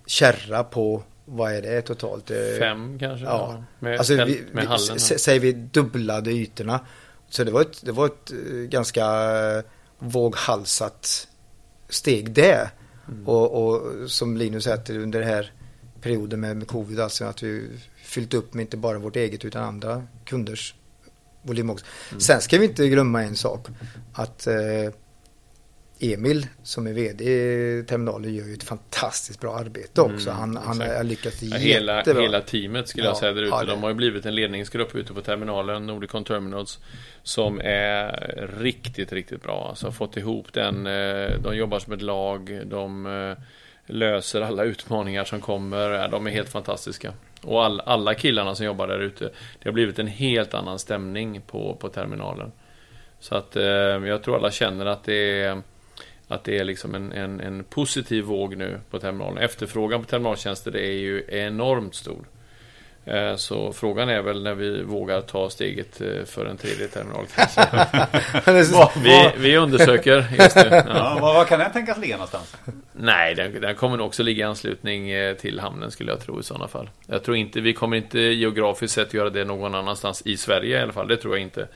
S2: kärra på, vad är det totalt? Eh,
S3: Fem kanske?
S2: Ja,
S3: Med,
S2: alltså vi,
S3: med hallen.
S2: säger vi dubblade ytorna. Så det var ett, det var ett eh, ganska eh, våghalsat steg det.
S3: Mm.
S2: Och, och som Linus säger, under den här perioden med, med covid, alltså att vi fyllt upp med inte bara vårt eget utan andra kunders volym också.
S3: Mm.
S2: Sen ska vi inte glömma en sak. Att eh, Emil som är vd i terminalen gör ju ett fantastiskt bra arbete också.
S3: Mm,
S2: han, han har lyckats
S3: Ja, hela,
S2: jättebra.
S3: hela teamet skulle jag
S2: Ja,
S3: säga där ute.
S2: ja,
S3: De har ju blivit en ledningsgrupp ute på terminalen, Nordicon Terminals, som är riktigt, riktigt bra. Alltså har fått ihop den. eh, De jobbar som ett lag. De eh, löser alla utmaningar som kommer. De är helt fantastiska. Och all, alla killarna som jobbar där ute. Det har blivit en helt annan stämning på, på terminalen. Så att eh, jag tror alla känner att det är att det är liksom en, en, en positiv våg nu på terminalen. Efterfrågan på terminaltjänster är ju enormt stor. Eh, så frågan är väl när vi vågar ta steget eh, för en tredje terminal vi, vi undersöker just nu.
S1: Ja. Ja, var kan den tänkas ligga någonstans?
S3: Nej, den, den kommer nog också ligga i anslutning eh, till hamnen skulle jag tro i sådana fall. Jag tror inte, vi kommer inte geografiskt sett göra det någon annanstans i Sverige i alla fall. Det tror jag inte.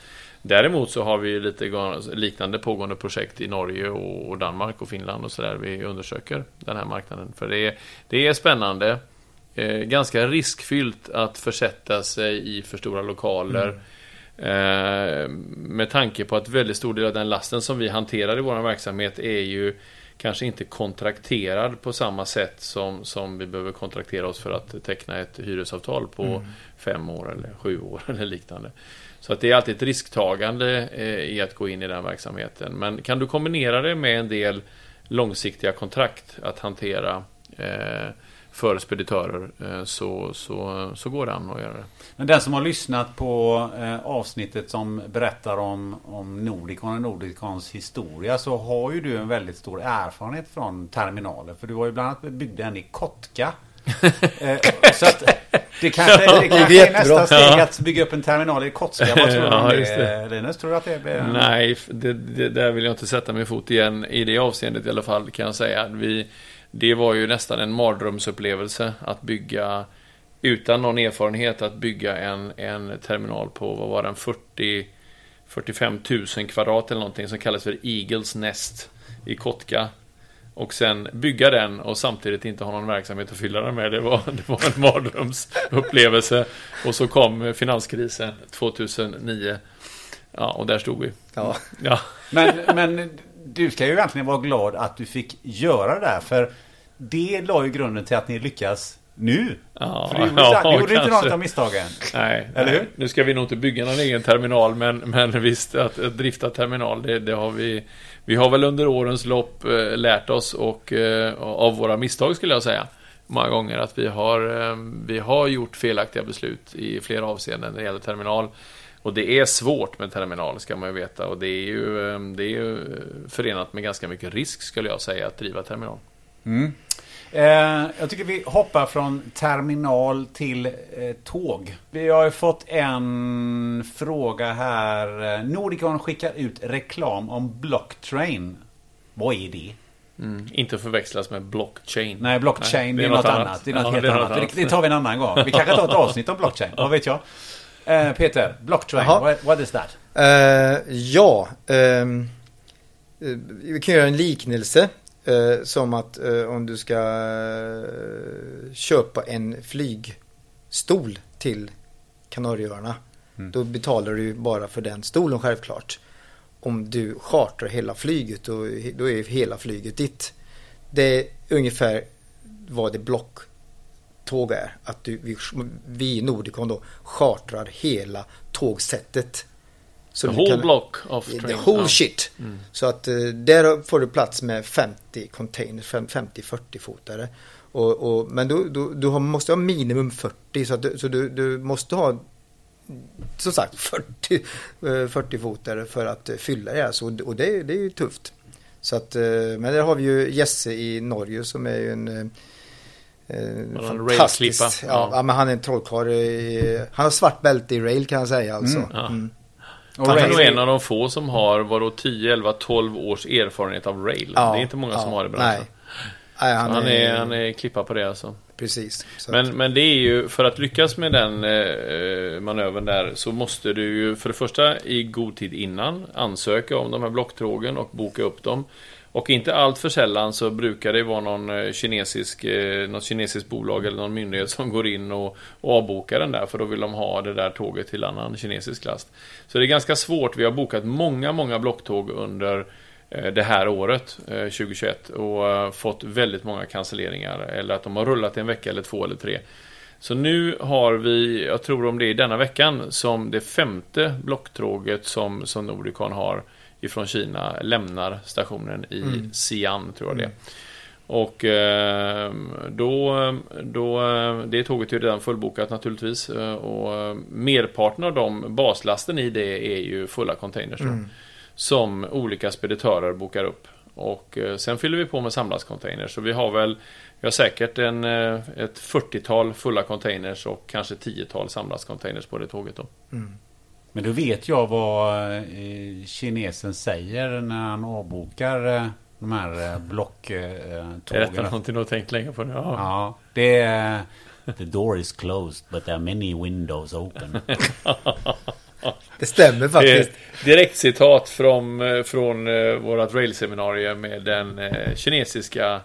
S3: Däremot så har vi lite liknande pågående projekt i Norge och Danmark och Finland och sådär. Vi undersöker den här marknaden. För det är, det är spännande. Eh, ganska riskfyllt att försätta sig i för stora lokaler. Mm. Eh, med tanke på att väldigt stor del av den lasten som vi hanterar i vår verksamhet är ju kanske inte kontrakterad på samma sätt som, som vi behöver kontraktera oss för att teckna ett hyresavtal på mm. fem år eller sju år eller liknande. Så att det är alltid ett risktagande eh, i att gå in i den verksamheten. Men kan du kombinera det med en del långsiktiga kontrakt att hantera eh, för speditörer eh, så, så, så går det an att göra det.
S1: Men den som har lyssnat på eh, avsnittet som berättar om, om Nordicon och Nordicons historia så har ju du en väldigt stor erfarenhet från terminaler. För du har ju bland annat byggt en i Kotka. eh, så att det kanske, det kanske är nästa steg att bygga upp en terminal i Kotka. Vad tror du om det, Linus? Tror du att det blir...
S3: Nej, det, det, där vill jag inte sätta min fot igen. I det avseendet i alla fall kan jag säga. Vi, det var ju nästan en mardrömsupplevelse att bygga utan någon erfarenhet att bygga en, en terminal på, vad var den, 40 45 000 kvadrat eller någonting som kallas för Eagles Nest i Kotka. Och sen bygga den och samtidigt inte ha någon verksamhet att fylla den med. Det var, det var en mardrömsupplevelse. Och så kom finanskrisen 2009. Ja, och där stod vi.
S1: Ja. ja. Men, men du ska ju egentligen vara glad att du fick göra det där. För det la ju grunden till att ni lyckas nu. Ja, För du gjorde, ja, gjorde inte något av misstagen.
S3: Nej, eller hur? Nu ska vi nog inte bygga någon egen terminal, men, men visst, att, att drifta terminal, det, det, har vi... Vi har väl under årens lopp eh, lärt oss och eh, av våra misstag skulle jag säga många gånger att vi har, eh, vi har gjort felaktiga beslut i flera avseenden när det gäller terminal. Och det är svårt med terminal ska man ju veta och det är ju, eh, det är ju förenat med ganska mycket risk skulle jag säga att driva terminal.
S1: Mm. Eh, jag tycker vi hoppar från terminal till eh, tåg. Vi har ju fått en fråga här. Nordicon skickar ut reklam om Blocktrain. Vad är det?
S3: Mm, inte förväxlas med blockchain.
S1: Nej, blockchain Nej, det är, något, något annat. annat. Det är något ja, helt är annat. annat. Det, tar vi en annan gång. Vi kanske tar ett avsnitt om blockchain. Vad vet jag? Eh, Peter, blockchain. What, what is that?
S2: Uh, ja, um, vi kan göra en liknelse. Eh, som att om du ska köpa en flygstol till Kanarieöarna. Mm. Då betalar du bara för den stolen självklart. Om du chartrar hela flyget då, då är hela flyget ditt. Det är ungefär vad det blocktåg är. Att du, vi, vi i Nordicon då chartrar hela tågsättet
S3: Så the whole kan, block of
S2: train. The whole shit. Mm. Så att uh, där får du plats med 50 containers, 50-40 fotare. Och, och, men du, du, du har, måste ha minimum 40 så, du, så du, du måste ha som sagt 40, 40 fotare för att fylla det. Alltså, och det, det är ju tufft. Så att, men där har vi ju Jesse i Norge som är ju en
S3: Eh, fantastisk. Ja,
S2: ja. men han är en trollkarl. Han har svart bälte i rail kan jag säga alltså. Mm, ja. mm.
S3: Han är nog en av de få som har vadå 10, 11, 12 års erfarenhet av rail. Ja, det är inte många ja, som har det branschen. Nej. Nej, han, han, är, är, han är klippa på det alltså.
S2: Precis.
S3: Men, men det är ju, för att lyckas med den eh, manövern där så måste du ju för det första i god tid innan ansöka om de här blocktrågen och boka upp dem. Och inte allt för sällan så brukar det vara någon eh, kinesisk, eh, något kinesiskt bolag eller någon myndighet som går in och, och avbokar den där för då vill de ha det där tåget till annan kinesisk last. Så det är ganska svårt. Vi har bokat många, många blocktåg under eh, det här året, 2021, och fått väldigt många cancelleringar. Eller att de har rullat en vecka eller två eller tre. Så nu har vi, jag tror om det är denna veckan, som det femte blocktåget som, som Nordicon har ifrån Kina lämnar stationen i mm. Xi'an, tror jag det är. Mm. Och eh, då, då, det tåget är redan fullbokat naturligtvis. Eh, och merparten av de baslasten i det är ju fulla containers. Mm. som olika speditörer bokar upp. Och eh, sen fyller vi på med samlagscontainers. Så vi har väl vi har säkert en, eh, ett 40-tal fulla containers och kanske 10-tal samlagscontainers på det tåget då.
S1: Men då vet jag vad eh, kinesen säger när han avbokar eh, de här eh, blocktågen.
S3: Är detta någonting du har tänkt länge på nu? Ja.
S1: Ja, det är... The door is closed but there are many windows open.
S2: Det stämmer faktiskt.
S3: direkt citat från, från vårt railseminarium med den kinesiska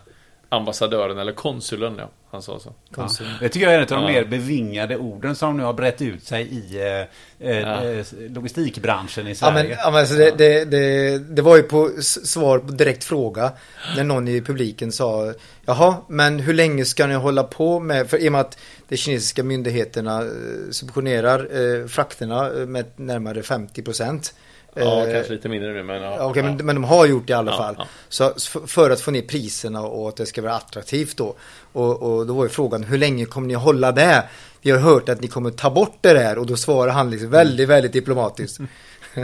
S3: ambassadören eller konsulen. Ja, han sa så.
S1: Ja. Det tycker jag är en av de
S3: Ja.
S1: mer bevingade orden som nu har brett ut sig i eh, eh,
S3: Ja.
S1: eh, logistikbranschen i
S2: Ja
S1: Sverige.
S2: men, ja, men alltså det, det, det, det var ju på svar på direkt fråga när någon i publiken sa Jaha, men hur länge ska ni hålla på med, för i och med att de kinesiska myndigheterna eh, subventionerar eh, frakterna med närmare 50 procent.
S3: Ja, kanske lite mindre nu men ja.
S2: Ja, Okej, men, men de har gjort det i alla
S3: Ja,
S2: fall.
S3: ja.
S2: Så för att få ner priserna och att det ska vara attraktivt då. Och, och då var ju frågan, hur länge kommer ni hålla det? Vi har hört att ni kommer ta bort det där och då svarar han liksom väldigt, väldigt diplomatiskt.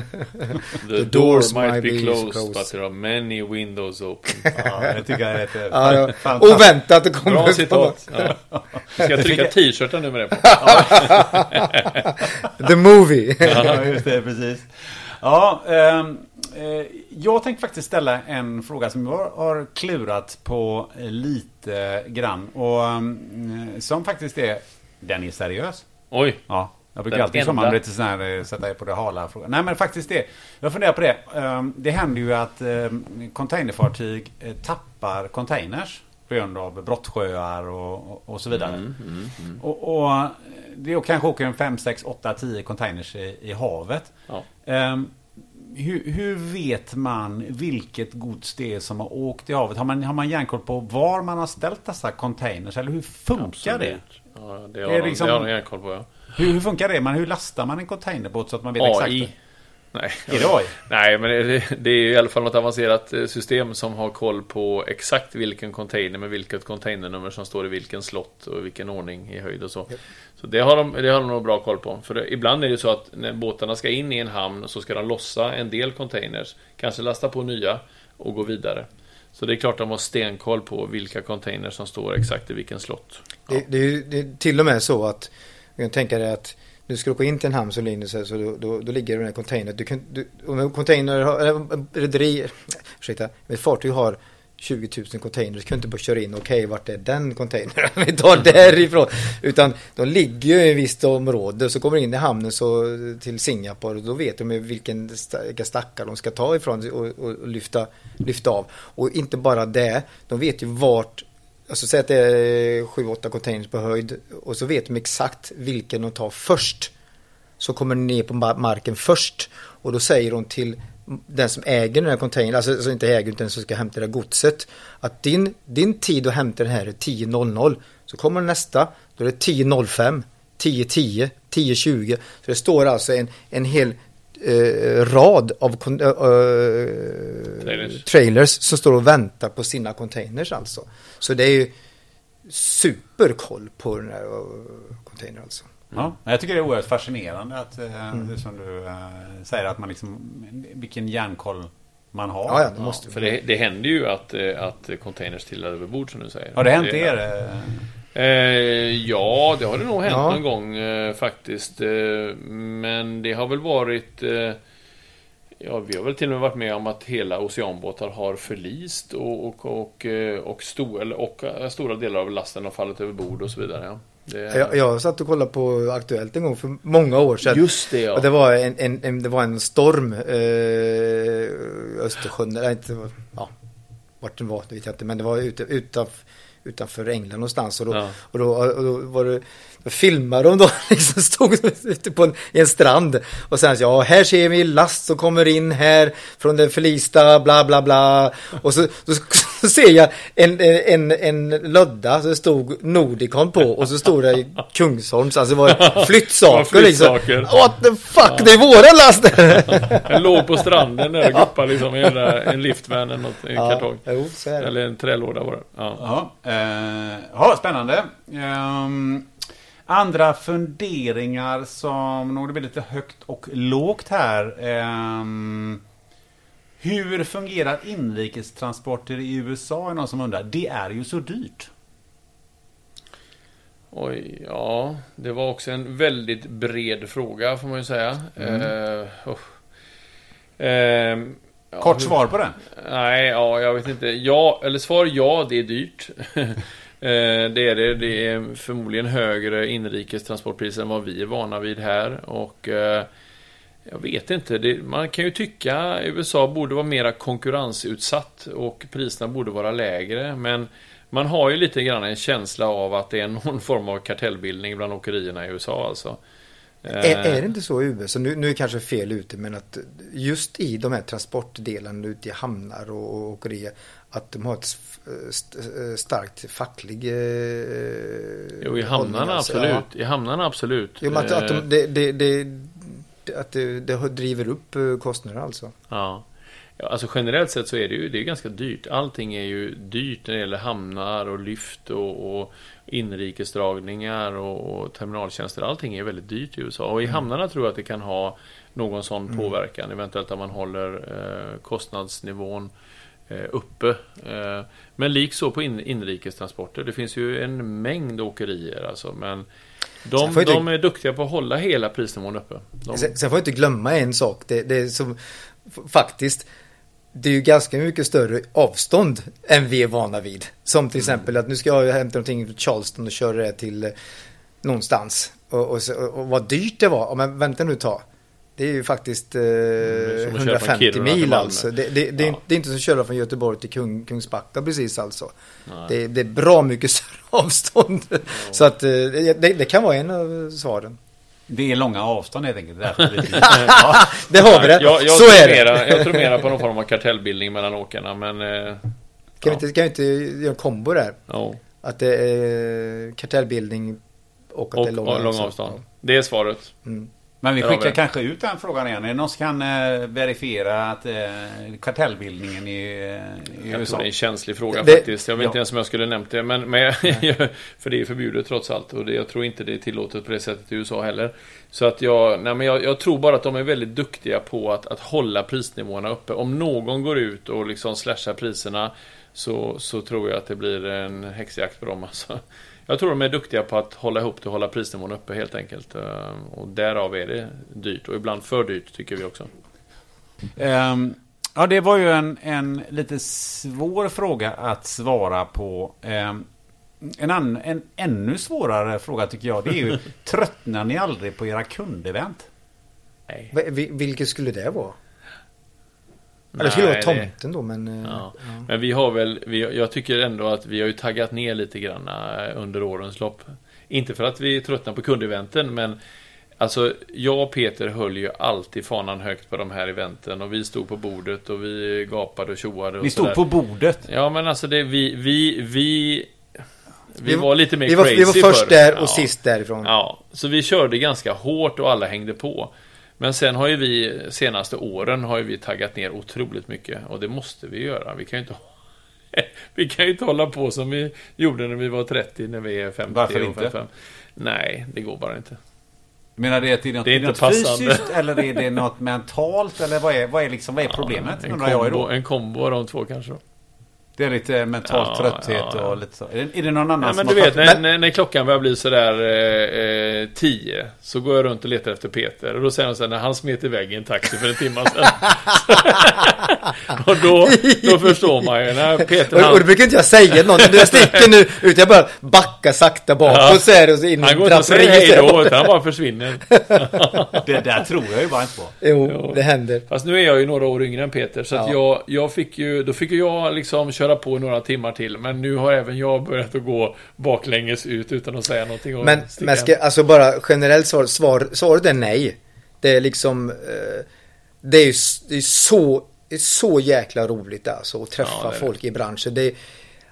S3: The, door might be closed, but there are many windows open.
S1: Ja, det tycker jag är ett
S2: Ja, ja.
S1: fantastiskt.
S2: Oväntat det kommer
S3: Bra citat. Ja. Ska trycka t-shirten nu med det på.
S2: The movie.
S1: Ja, just det, precis. Ja, ehm, eh, jag tänkte faktiskt ställa en fråga som jag har klurat på lite grann. Och ehm, som faktiskt är, den är seriös.
S3: Oj,
S1: Ja, jag brukar
S3: Den
S1: alltid som
S3: enda.
S1: man lite sån här, eh, sätta er på det hala frågan. Nej men faktiskt det. Jag funderar på det. Ehm, Det händer ju att ehm, containerfartyg eh, tappar containers. På grund av brottsjöar och, och, så vidare.
S3: Mm,
S1: Och, och eh, det kanske åker en 5, 6, 8, 10 containers i, i havet.
S3: Ja.
S1: Ehm, hur, hur vet man vilket gods det är som har åkt i havet? Har man, har man järnkoll på var man har ställt dessa containers? Eller hur funkar det?
S3: absolut. Ja, det
S1: Det
S3: har
S1: är
S3: de,
S1: liksom-
S3: det har de järnkoll på ja.
S1: Hur, hur funkar det? Man, hur lastar man en containerbåt så att man vet exakt?
S3: Nej.
S1: Är det AI?
S3: Nej, men det, det är i alla fall något avancerat eh, system som har koll på exakt vilken container med vilket containernummer som står i vilken slott och i vilken ordning i höjd och så. Så det har, de, det har de nog bra koll på. För det, ibland är det så att när båtarna ska in i en hamn så ska de lossa en del containers, kanske lasta på nya och gå vidare. Så det är klart de har stenkoll på vilka containers som står exakt i vilken slott.
S2: Det, det, det är till och med så att du kan tänka dig att du ska åka in till en hamn som Linus säger, så då, då, då ligger den här containern. Du kan, du, om en container, har- rederi, ursäkta, ett fartyg har 20 000 containers, kan inte bara köra in, okej vart är den containern? Vi tar därifrån. Utan de ligger ju i ett visst område, så kommer de in i hamnen så, till Singapore och då vet de vilken vilka stackar de ska ta ifrån och, och, och lyfta, lyfta av. Och inte bara det, de vet ju vart Alltså säg att det är 7-8 containers på höjd och så vet de exakt vilken de tar först. Så kommer den ner på marken först och då säger de till den som äger den här containern, alltså, alltså inte äger utan den som ska hämta det här godset, att din, din tid att hämta den här är 10.00. Så kommer nästa, då är det 10.05, 10.10, 10.20. Så det står alltså en, en hel eh, rad av eh, eh,
S3: Trailers.
S2: trailers som står och väntar på sina containers alltså. Så det är ju superkoll på den här eh, containern alltså.
S1: Ja, jag tycker det är oerhört fascinerande att, eh,
S2: Mm.
S1: som du säger, att man liksom, vilken järnkoll man har.
S2: Ja, ja, det
S3: Ja,
S2: måste
S3: för det, det händer ju att, att containers trillar över bord som du säger.
S1: Har det hänt
S3: Det-
S1: er? Eh?
S3: Ja, det har det nog hänt
S2: Ja.
S3: någon gång eh, faktiskt. Eh, men det har väl varit... Ja, vi har väl till och med varit med om att hela oceanbåtar har förlist och, och, och, och, sto, eller, och stora delar av lasten har fallit över bord och så vidare. Ja. Det,
S2: Jag, jag satt och kollade på Aktuellt en gång för många år sedan.
S3: Just det, ja.
S2: Och det var en, en, en, det var en storm eh, Östersjön, eller inte, ja, vart den var, det vet jag inte, men det var ute, utanför, utanför England någonstans. Och då,
S3: Ja.
S2: och då, och då var det, filmade de då, liksom stod ute på en, i en strand. Och sen så, ja, här ser vi last som kommer in här från den förlista, bla bla bla. Och så, så, så ser jag en, en, en lodda, så det stod Nordicon på och så stod det Kungsholms, alltså det var flyttsaker liksom. What the fuck, det är våra last!
S3: Den låg på stranden där och guppade liksom i en, en liftvan eller något, en
S2: ja,
S3: kartong.
S2: jo, så är det.
S3: Eller en trälåda var det. Ja.
S1: Ja, eh, ja, spännande. Ehm, andra funderingar som nog det blir lite högt och lågt här. Ehm, Hur fungerar inrikestransporter i USA? Är någon som undrar. Det är ju så dyrt.
S3: Oj, ja, det var också en väldigt bred fråga får man ju säga. Mm. Uh, oh.
S1: uh, Kort ja, svar på den?
S3: Nej, ja, jag vet inte. Ja, eller svar ja, det är dyrt. Eh, det är det. Det är förmodligen högre inrikestransportpriser än vad vi är vana vid här. Och eh, jag vet inte. Det, man kan ju tycka USA borde vara mera konkurrensutsatt och priserna borde vara lägre. Men man har ju lite grann en känsla av att det är någon form av kartellbildning bland åkerierna i USA alltså.
S2: Är, är, det inte så i USA, nu, nu är det kanske fel ute, men att just i de här transportdelarna ute i hamnar och, och åkerier, att de har ett starkt facklig eh,
S3: Jo, i hamnarna alltså. absolut. Ja. I hamnarna absolut.
S2: Jo, att, att, de, eh. det, det, det, att det, driver upp eh, kostnader alltså.
S3: Ja. Ja, alltså generellt sett så är det ju det är ganska dyrt. Allting är ju dyrt när det gäller hamnar och lyft och, och inrikesdragningar och, och terminaltjänster. Allting är väldigt dyrt i USA. Och i mm. hamnarna tror jag att det kan ha någon sån mm. påverkan. Eventuellt att man håller eh, kostnadsnivån eh, uppe. Eh, men likså på in, inrikestransporter. Det finns ju en mängd åkerier alltså. Men de, de inte... är duktiga på att hålla hela prisnivån uppe. De...
S2: Sen, sen får jag inte glömma en sak. Det, det är som faktiskt det är ju ganska mycket större avstånd än vi är vana vid. Som till exempel att nu ska jag hämta någonting från Charleston och köra det till eh, någonstans. Och, och, och, vad dyrt det var. Men vänta nu tag. Det är ju faktiskt eh, 150 mm, mil alltså. Det, det, det, ja. det, är inte som att köra från Göteborg till Kung, Kungsbacka precis alltså. Det, det, är bra mycket större avstånd. Ja. Så att eh, det, kan vara en av svaren.
S1: Det är långa avstånd helt enkelt. ja.
S2: det har vi det.
S3: Jag, jag
S2: så är
S3: mera, det. jag tror mera på någon form av kartellbildning mellan åkarna. Men, eh,
S2: kan, vi inte, kan vi inte göra en kombo där? Oh. Att det är kartellbildning och att
S3: och,
S2: det är långa
S3: avstånd. Lång avstånd. Det är svaret. Mm.
S1: Men vi skickar kanske ut den frågan igen. Är det någon som kan eh, verifiera att eh, kartellbildningen i,
S3: i jag USA? tror det är en känslig fråga det, faktiskt. Jag vet ja. inte ens om jag skulle nämnt det. Men, men för det är förbjudet trots allt. Och det, jag tror inte det är tillåtet på det sättet i USA heller. Så att jag, nej men jag, jag tror bara att de är väldigt duktiga på att, att hålla prisnivåerna uppe. Om någon går ut och liksom slashar priserna så, så tror jag att det blir en häxjakt på dem alltså. Jag tror de är duktiga på att hålla ihop det och hålla prisnivån uppe helt enkelt. Eh, och därav är det dyrt och ibland för dyrt tycker vi också.
S1: Um, ja, det var ju en, en lite svår fråga att svara på. Um, en, an, en ännu svårare fråga tycker jag, det är ju Tröttnar ni aldrig på era kundevent?
S2: Nej. Vilket skulle det vara? Eller skulle vara tomten då men... Eh, ja.
S3: Ja. Men vi har väl, vi, jag tycker ändå att vi har ju taggat ner lite grann eh, under årens lopp. Inte för att vi tröttnar på kundeventen men Alltså jag och Peter höll ju alltid fanan högt på de här eventen och vi stod på bordet och vi gapade och tjoade och
S1: Ni stod på bordet?
S3: Ja men alltså det, vi, vi, vi vi var lite mer
S2: vi var,
S3: crazy
S2: Vi var först förr. där och ja. sist därifrån.
S3: Ja, så vi körde ganska hårt och alla hängde på. Men sen har ju vi senaste åren har ju vi taggat ner otroligt mycket och det måste vi göra. Vi kan ju inte vi kan ju inte hålla på som vi gjorde när vi var 30, när vi är 50
S1: Varför inte? 55.
S3: Nej, det går bara inte.
S1: Menar det det är något, det är något fysiskt eller är det något mentalt eller vad är, vad är, liksom, vad är problemet?
S3: Ja, en, kombo, en kombo av de två kanske då.
S1: Det är lite mental ja, trötthet ja, ja. och lite så. Är det, är det någon annan
S3: ja, men som du vet, när, när, när, klockan börjar bli sådär eh, eh, tio Så går jag runt och letar efter Peter. Och då säger han så här, när han smet iväg i en taxi för en timme sedan. Och då, då förstår man ju. När Peter
S2: han... Och, och då brukar inte jag säga något Jag sticker nu ut, jag bara backar sakta bakåt ja. så är det så in
S3: Han går inte och säger hej då, utan han bara försvinner.
S1: Det där tror jag ju bara inte på.
S2: Jo, jo, det händer.
S3: Fast nu är jag ju några år yngre än Peter Så att jag, jag fick ju, då fick ju jag liksom köra köra på några timmar till. Men nu har även jag börjat att gå baklänges ut utan att säga någonting.
S2: Men, men ska, alltså bara generellt svar, svar, svaret är nej. Det är liksom, eh, det är det är så, det är så jäkla roligt alltså att träffa ja, folk i branschen. Det är,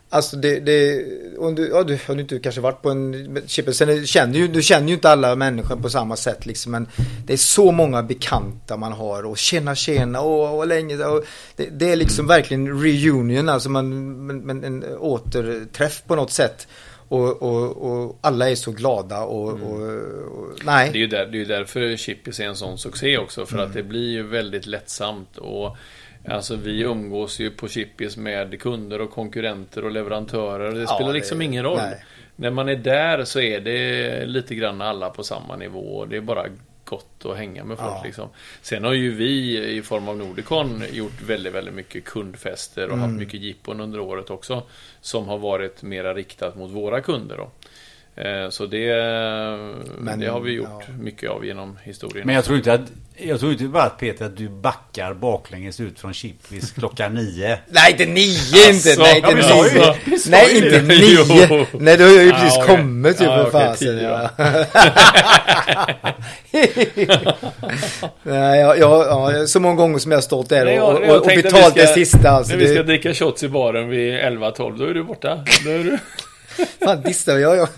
S2: Alltså det, det om du, ja, du har inte kanske varit på en chip, sen känner ju, du känner ju inte alla människor på samma sätt liksom, men det är så många bekanta man har och tjena tjena och, och länge, och det, det, är liksom verkligen reunion, alltså man, men, en återträff på något sätt. Och, och, och, alla är så glada och, mm. och, nej.
S3: Det är ju där, det är därför Chippis är en sån succé också. För mm. att det blir ju väldigt lättsamt och Alltså vi umgås ju på Chippis med kunder och konkurrenter och leverantörer. Det spelar
S2: det-
S3: liksom ingen roll.
S2: nej.
S3: När man är där så är det lite grann alla på samma nivå. Det är bara gott att hänga med folk
S2: Ja.
S3: liksom. Sen har ju vi i form av Nordicon gjort väldigt, väldigt mycket kundfester och
S2: Mm.
S3: haft mycket jippon under året också. Som har varit mera riktat mot våra kunder då. Eh, Så det,
S2: Men,
S3: det har vi gjort
S2: ja.
S3: mycket av genom historien.
S1: Men jag tror inte att... Jag tror inte bara att Peter att du backar baklänges ut från Chippis klockan nio.
S2: Nej, inte nio inte!
S3: Alltså,
S2: Nej,
S3: ja,
S2: inte
S3: men sa ju
S2: nio!
S3: sa
S2: Nej, inte
S3: det.
S2: nio!
S3: Jo.
S2: Nej, då har jag ju precis
S3: okej.
S2: kommit ju
S3: Ah,
S2: för fasen. Ja. Nej, jag, jag, ja, så många gånger som jag har stått där
S3: Nej,
S2: och, och, och betalt
S3: vi
S2: det
S3: ska-
S2: sista. Alltså,
S3: När vi ska
S2: det,
S3: dricka shots i baren vid 11-12, då är du borta. Då är du...
S2: fan, dista, jag, jag,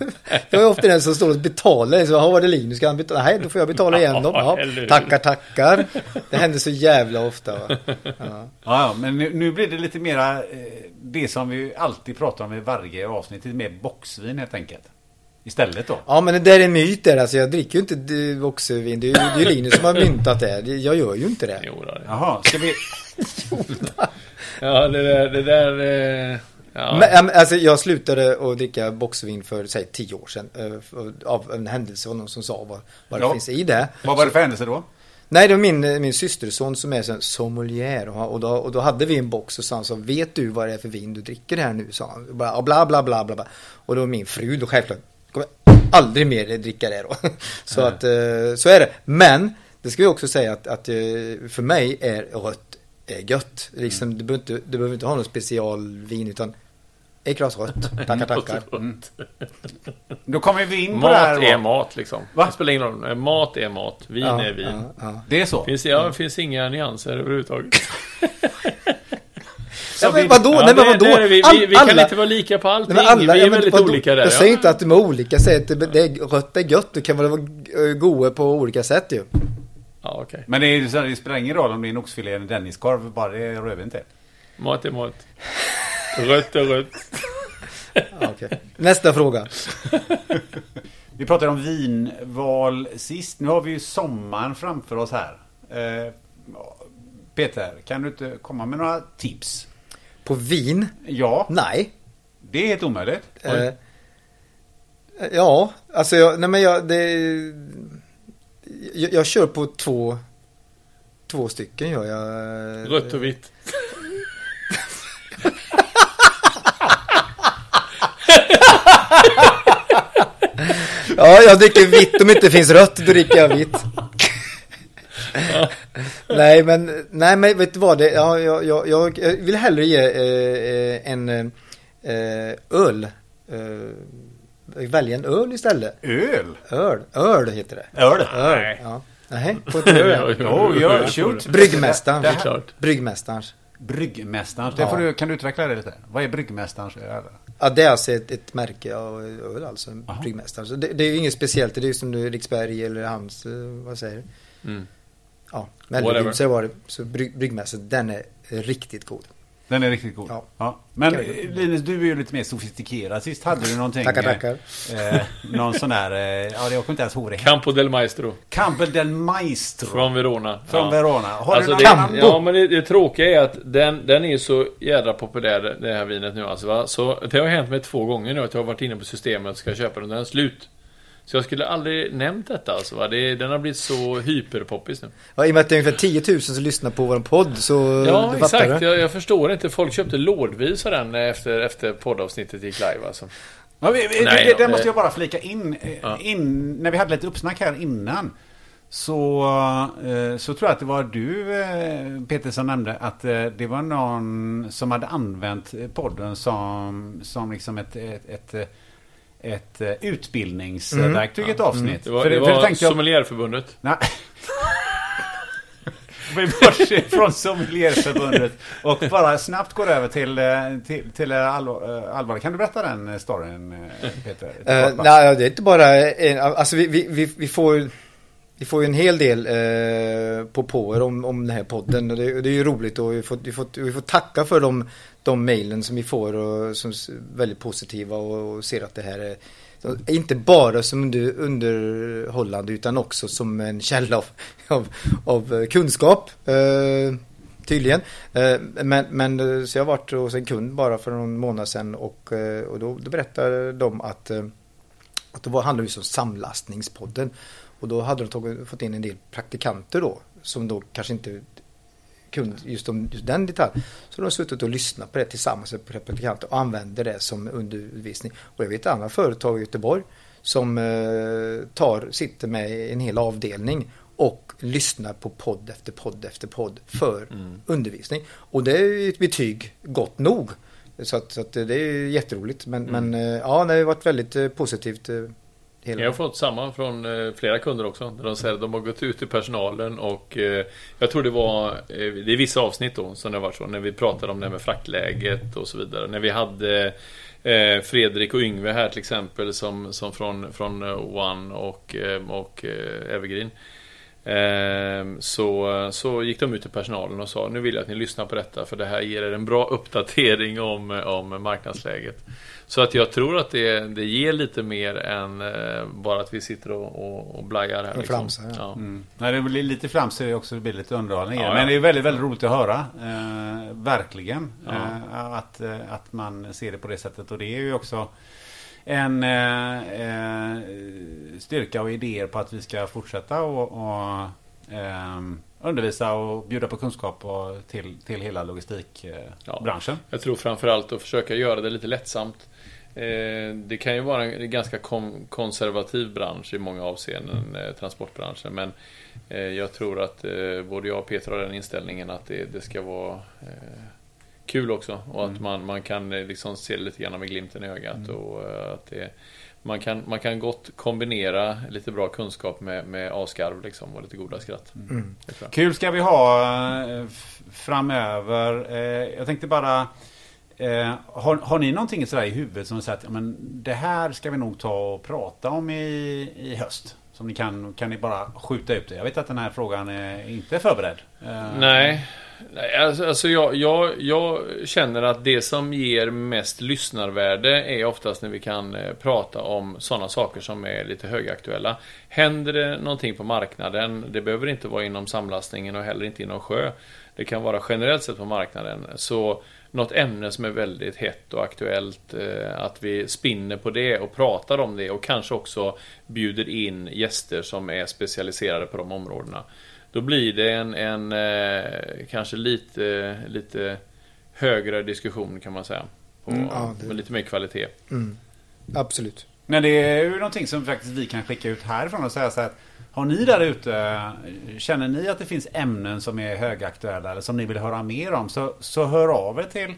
S2: jag är ofta den som står och betalar. Så, "Jaha, var det Linus? Ska han betala? Nej, då får jag betala igen dem. Ja, tackar, tackar. Det händer så jävla ofta. Va? Ja.
S1: Ja, ja, men nu, nu blir det lite mera eh, det som vi alltid pratar om i varje avsnitt. Lite mer boxvin helt enkelt. Istället då.
S2: Ja men det där är en myt där. Alltså jag dricker ju inte d- boxervin. Det är ju Linus som har myntat det. Jag gör ju inte det.
S3: Jo, då, det.
S1: Jaha, ska vi...
S3: Ja, det där... Det där eh, ja.
S2: Men, alltså jag slutade att dricka boxervin för säg tio år sedan. eh, Av en händelse av någon som sa vad, vad det
S1: Ja.
S2: finns i det.
S1: Vad var det för händelse då?
S2: Nej det var min, eh, min systerson som är sån sommelier. Och, och, då, och då hade vi en box och sa han så vet du vad det är för vin du dricker här nu? Sa han. Bla bla bla bla bla. bla. Och då var min fru då självklart. Kommer aldrig mer dricka det då. Så att eh, så är det. Men det ska vi också säga att, att för mig är rött är gött. Liksom, du, behöver inte, du behöver inte ha någon specialvin utan ett glas rött. Tackar tackar.
S1: Då kommer vi in på det här.
S3: Mat är mat liksom.
S1: Va?
S3: Det spelar ingen roll. Mat är mat. Vin
S2: Ja,
S3: är vin.
S2: ja, ja.
S1: Det är så?
S3: Finns, ja, finns inga nyanser överhuvudtaget.
S2: Ja,
S1: vi-
S2: men vadå?
S3: Ja,
S2: Nej, men
S3: det-
S2: vadå?
S3: det är vi, vi, vi
S2: All-
S3: kan
S2: alla-
S3: inte vara lika på allting.
S2: Nej, men alla,
S3: vi
S2: ja,
S3: är
S2: men
S3: väldigt
S2: vadå?
S3: olika där.
S2: Jag
S3: ja.
S2: säger inte att de är olika. Jag säger att det, det är, rött är gött. Det kan väl vara goda på olika sätt ju.
S3: Ja, okej.
S1: Men det, är, det spelar ingen roll om det är en oxfilé eller en denniskorv, bara det är rödvin till.
S3: Mat är mat. Rött är rött.
S2: Ja, okej. Nästa fråga.
S1: Vi pratade om vinval sist. Nu har vi ju sommaren framför oss här. Eh, Peter, kan du inte komma med några tips?
S2: På vin?
S1: Ja,
S2: Nej.
S1: det är helt omöjligt.
S2: Eh, ja, alltså jag, nej men jag, det, jag, jag kör på två, två stycken gör jag.
S3: Rött och vitt.
S2: Ja, jag dricker vitt om det inte finns rött, då dricker jag vitt. nej, men, nej, men vet du vad? Det, ja, jag, jag, jag vill hellre ge eh, en eh, öl. Eh, välja en öl istället.
S1: Öl?
S2: Öl, öl heter det.
S1: Öl?
S2: Öl, ja. Nej, får inte göra det.
S1: Oh, ja, shoot.
S2: Bryggmästaren.
S1: Det
S2: Bryggmästarens.
S1: Bryggmästaren. Det får du, kan du utveckla det lite? Vad är bryggmästarens öl?
S2: Ja, det är alltså ett, ett märke av öl alltså. En bryggmästare. Så det, det är ju inget speciellt. Det är ju som du, Riksberg eller hans, eh, vad säger du?
S3: Mm.
S2: Ja. Mellerud så var det. Så brygg, bryggmästaren, den är riktigt god.
S1: Den är riktigt god.
S2: Ja.
S1: Men
S2: vi-
S1: eh, Linus, du är ju lite mer sofistikerad. Sist hade du någonting...
S2: Tackar,
S1: eh,
S2: tackar.
S1: Eh, någon sån där... Eh, ja, jag kommer inte ens ihåg det.
S3: Campo del Maestro.
S1: Campbell del Maestro.
S3: Från Verona.
S1: Från
S3: Ja.
S1: Verona. Har
S3: Alltså
S1: du
S3: det,
S1: någon annan?
S3: ja, men det, det tråkiga är att den, den är så jädra populär, det här vinet nu alltså. Va? Så det har hänt mig två gånger nu att jag har varit inne på systemet och ska köpa den, den är slut. Så jag skulle aldrig nämnt detta alltså. Va? Det, den har blivit så hyperpoppis nu.
S2: Ja, I och med att det är ungefär 10 000 som lyssnar på vår podd så
S3: Ja, exakt. Jag, jag förstår inte. Folk köpte lådvis av den efter, efter poddavsnittet gick live alltså.
S1: Ja, vi, vi,
S3: Nej,
S1: det, det
S3: ja,
S1: måste
S3: det-
S1: jag bara flika in,
S3: Ja.
S1: in. När vi hade lite uppsnack här innan. Så, eh, så tror jag att det var du eh, Peter som nämnde att eh, det var någon som hade använt podden som, som liksom ett, ett, ett, ett eh, utbildningsverktyg, ett avsnitt.
S3: Det var,
S1: För
S3: det
S1: för
S3: var
S1: tänkte jag-
S3: Sommelierförbundet.
S1: Nej. Vi bortser från Sommelierförbundet och bara snabbt går över till, eh, till, till eh, allvar, allvar. Kan du berätta den storyn Peter? Bara.
S2: nej, det är inte bara alltså vi, vi, vi, vi får vi får ju en hel del eh, på påer om, om den här podden och det, det är ju roligt och vi får, vi får, vi får tacka för de, de mejlen som vi får och som är väldigt positiva och, och ser att det här är så, inte bara som under, underhållande utan också som en källa av, av, av kunskap. Eh, tydligen. Eh, Men, men så jag har varit hos en kund bara för någon månad sedan och, eh, och då, då berättade de att, eh, att det var, handlade just om samlastningspodden. Och då hade de tagit, fått in en del praktikanter då som då kanske inte kunde just om just den detaljen. Så de har suttit och lyssnat på det tillsammans med praktikanter och använder det som undervisning. Och jag vet andra företag i Göteborg som eh, tar, sitter med en hel avdelning och lyssnar på podd efter podd efter podd för undervisning. Och det är ett betyg gott nog. Så att, så att det är jätteroligt. Men, men eh, ja, det har varit väldigt eh, positivt. Hela.
S3: Jag har fått samma från eh, flera kunder också. Där de säger att de har gått ut till personalen och eh, jag tror det var, eh, det är vissa avsnitt då som det har varit så. När vi pratade om det här med fraktläget och så vidare. När vi hade Fredrik och Yngve här till exempel som, som från, från One och, och Evergreen. Ehm, Så, så gick de ut till personalen och sa nu vill jag att ni lyssnar på detta för det här ger er en bra uppdatering om, om marknadsläget. Så att jag tror att det, det ger lite mer än eh, bara att vi sitter och, och, och blajar här.
S2: Och flamsar, ja.
S3: ja.
S1: Mm. Nej, det blir lite flamsigt också, det blir lite underhållning
S3: ja.
S1: Men det är väldigt, väldigt roligt att höra. Eh, verkligen.
S3: Ja.
S1: Eh, att, eh, att man ser det på det sättet. Och det är ju också en eh, eh, styrka och idéer på att vi ska fortsätta och, och ehm, undervisa och bjuda på kunskap och till, till hela logistikbranschen.
S3: Ja. Jag tror framförallt att försöka göra det lite lättsamt. Eh, Det kan ju vara en ganska konservativ bransch i många avseenden, eh, transportbranschen. Men jag tror att både jag och Peter har den inställningen att det, det ska vara kul också. Och att man, man kan eh, liksom se det lite grann med glimten i ögat. Och eh, att det, man, kan, man kan gott kombinera lite bra kunskap med, med asgarv liksom, och lite goda skratt.
S2: Mm.
S3: Jag.
S1: Kul ska vi ha eh, framöver. Jag tänkte bara... Eh, har, har ni någonting sådär i huvudet som säger att men det här ska vi nog ta och prata om i, i höst? Som ni kan, kan ni bara skjuta ut det? Jag vet att den här frågan är inte förberedd. Eh,
S3: Nej, Nej alltså, alltså, jag, jag, jag känner att det som ger mest lyssnarvärde är oftast när vi kan eh, prata om sådana saker som är lite högaktuella. Händer det någonting på marknaden, det behöver inte vara inom samlastningen och heller inte inom sjö. Det kan vara generellt sett på marknaden. Så något ämne som är väldigt hett och aktuellt, eh, att vi spinner på det och pratar om det och kanske också bjuder in gäster som är specialiserade på de områdena. Då blir det en, en eh, kanske lite, lite högre diskussion kan man säga. På,
S2: Mm, ja, det-
S3: Med lite mer kvalitet.
S2: Mm. Absolut.
S1: Men det är ju någonting som faktiskt vi kan skicka ut härifrån och säga så här. att Har ni där ute, känner ni att det finns ämnen som är högaktuella eller som ni vill höra mer om så, så hör av er till,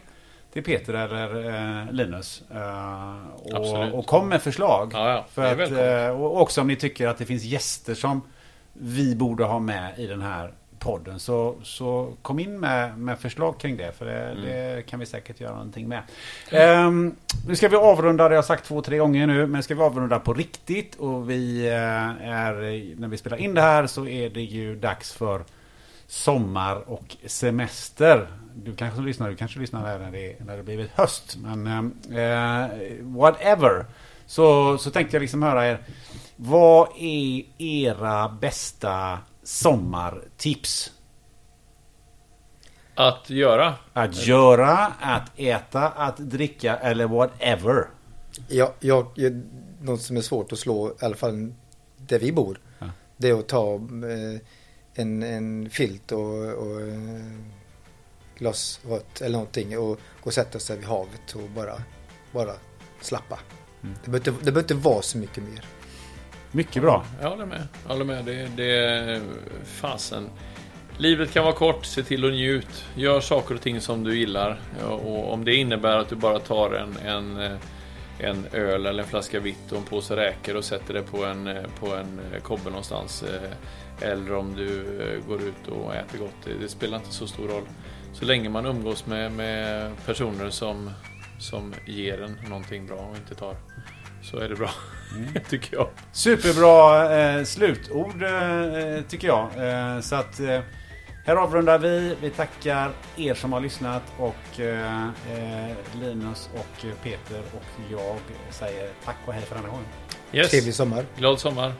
S1: till Peter eller eh, Linus. Eh, och, och kom med förslag.
S3: Ja, ja.
S1: För att, eh, och också om ni tycker att det finns gäster som vi borde ha med i den här podden. Så, så kom in med, med förslag kring det. För det,
S3: Mm.
S1: det kan vi säkert göra någonting med. Ehm, nu ska vi avrunda, det har jag sagt två, tre gånger nu. Men ska vi avrunda på riktigt. Och vi eh, är, när vi spelar in det här så är det ju dags för sommar och semester. Du kanske lyssnar, du kanske lyssnar när det, när det blivit höst. Men eh, whatever. Så, så tänkte jag liksom höra er. Vad är era bästa sommartips?
S3: Att göra.
S1: Att göra, att äta, att dricka eller whatever.
S2: Jag, jag, jag, något som är svårt att slå, i alla fall där vi bor,
S1: Ja.
S2: det är att ta eh, en, en filt och, och eh, glas rött eller någonting och gå och sätta sig vid havet och bara, bara slappa.
S1: Mm.
S2: Det, behöver inte, det behöver inte vara så mycket mer.
S1: Mycket bra.
S3: Jag håller med. Jag håller med. Det, det fasen. Livet kan vara kort, se till att njut. Gör saker och ting som du gillar. Och om det innebär att du bara tar en, en, eh, en öl eller en flaska vitt och en påse räkor och sätter det på en, eh, på en eh, kobbe någonstans. Eller om du går ut och äter gott. Det, det spelar inte så stor roll. Så länge man umgås med, med personer som, som ger en någonting bra och inte tar. Så är det bra, tycker jag.
S1: Superbra eh, slutord eh, tycker jag. Eh, så att eh, här avrundar vi. Vi tackar er som har lyssnat och eh, eh, Linus och Peter och jag säger tack och hej för denna gång.
S3: Yes.
S2: Trevlig sommar.
S3: Glad sommar.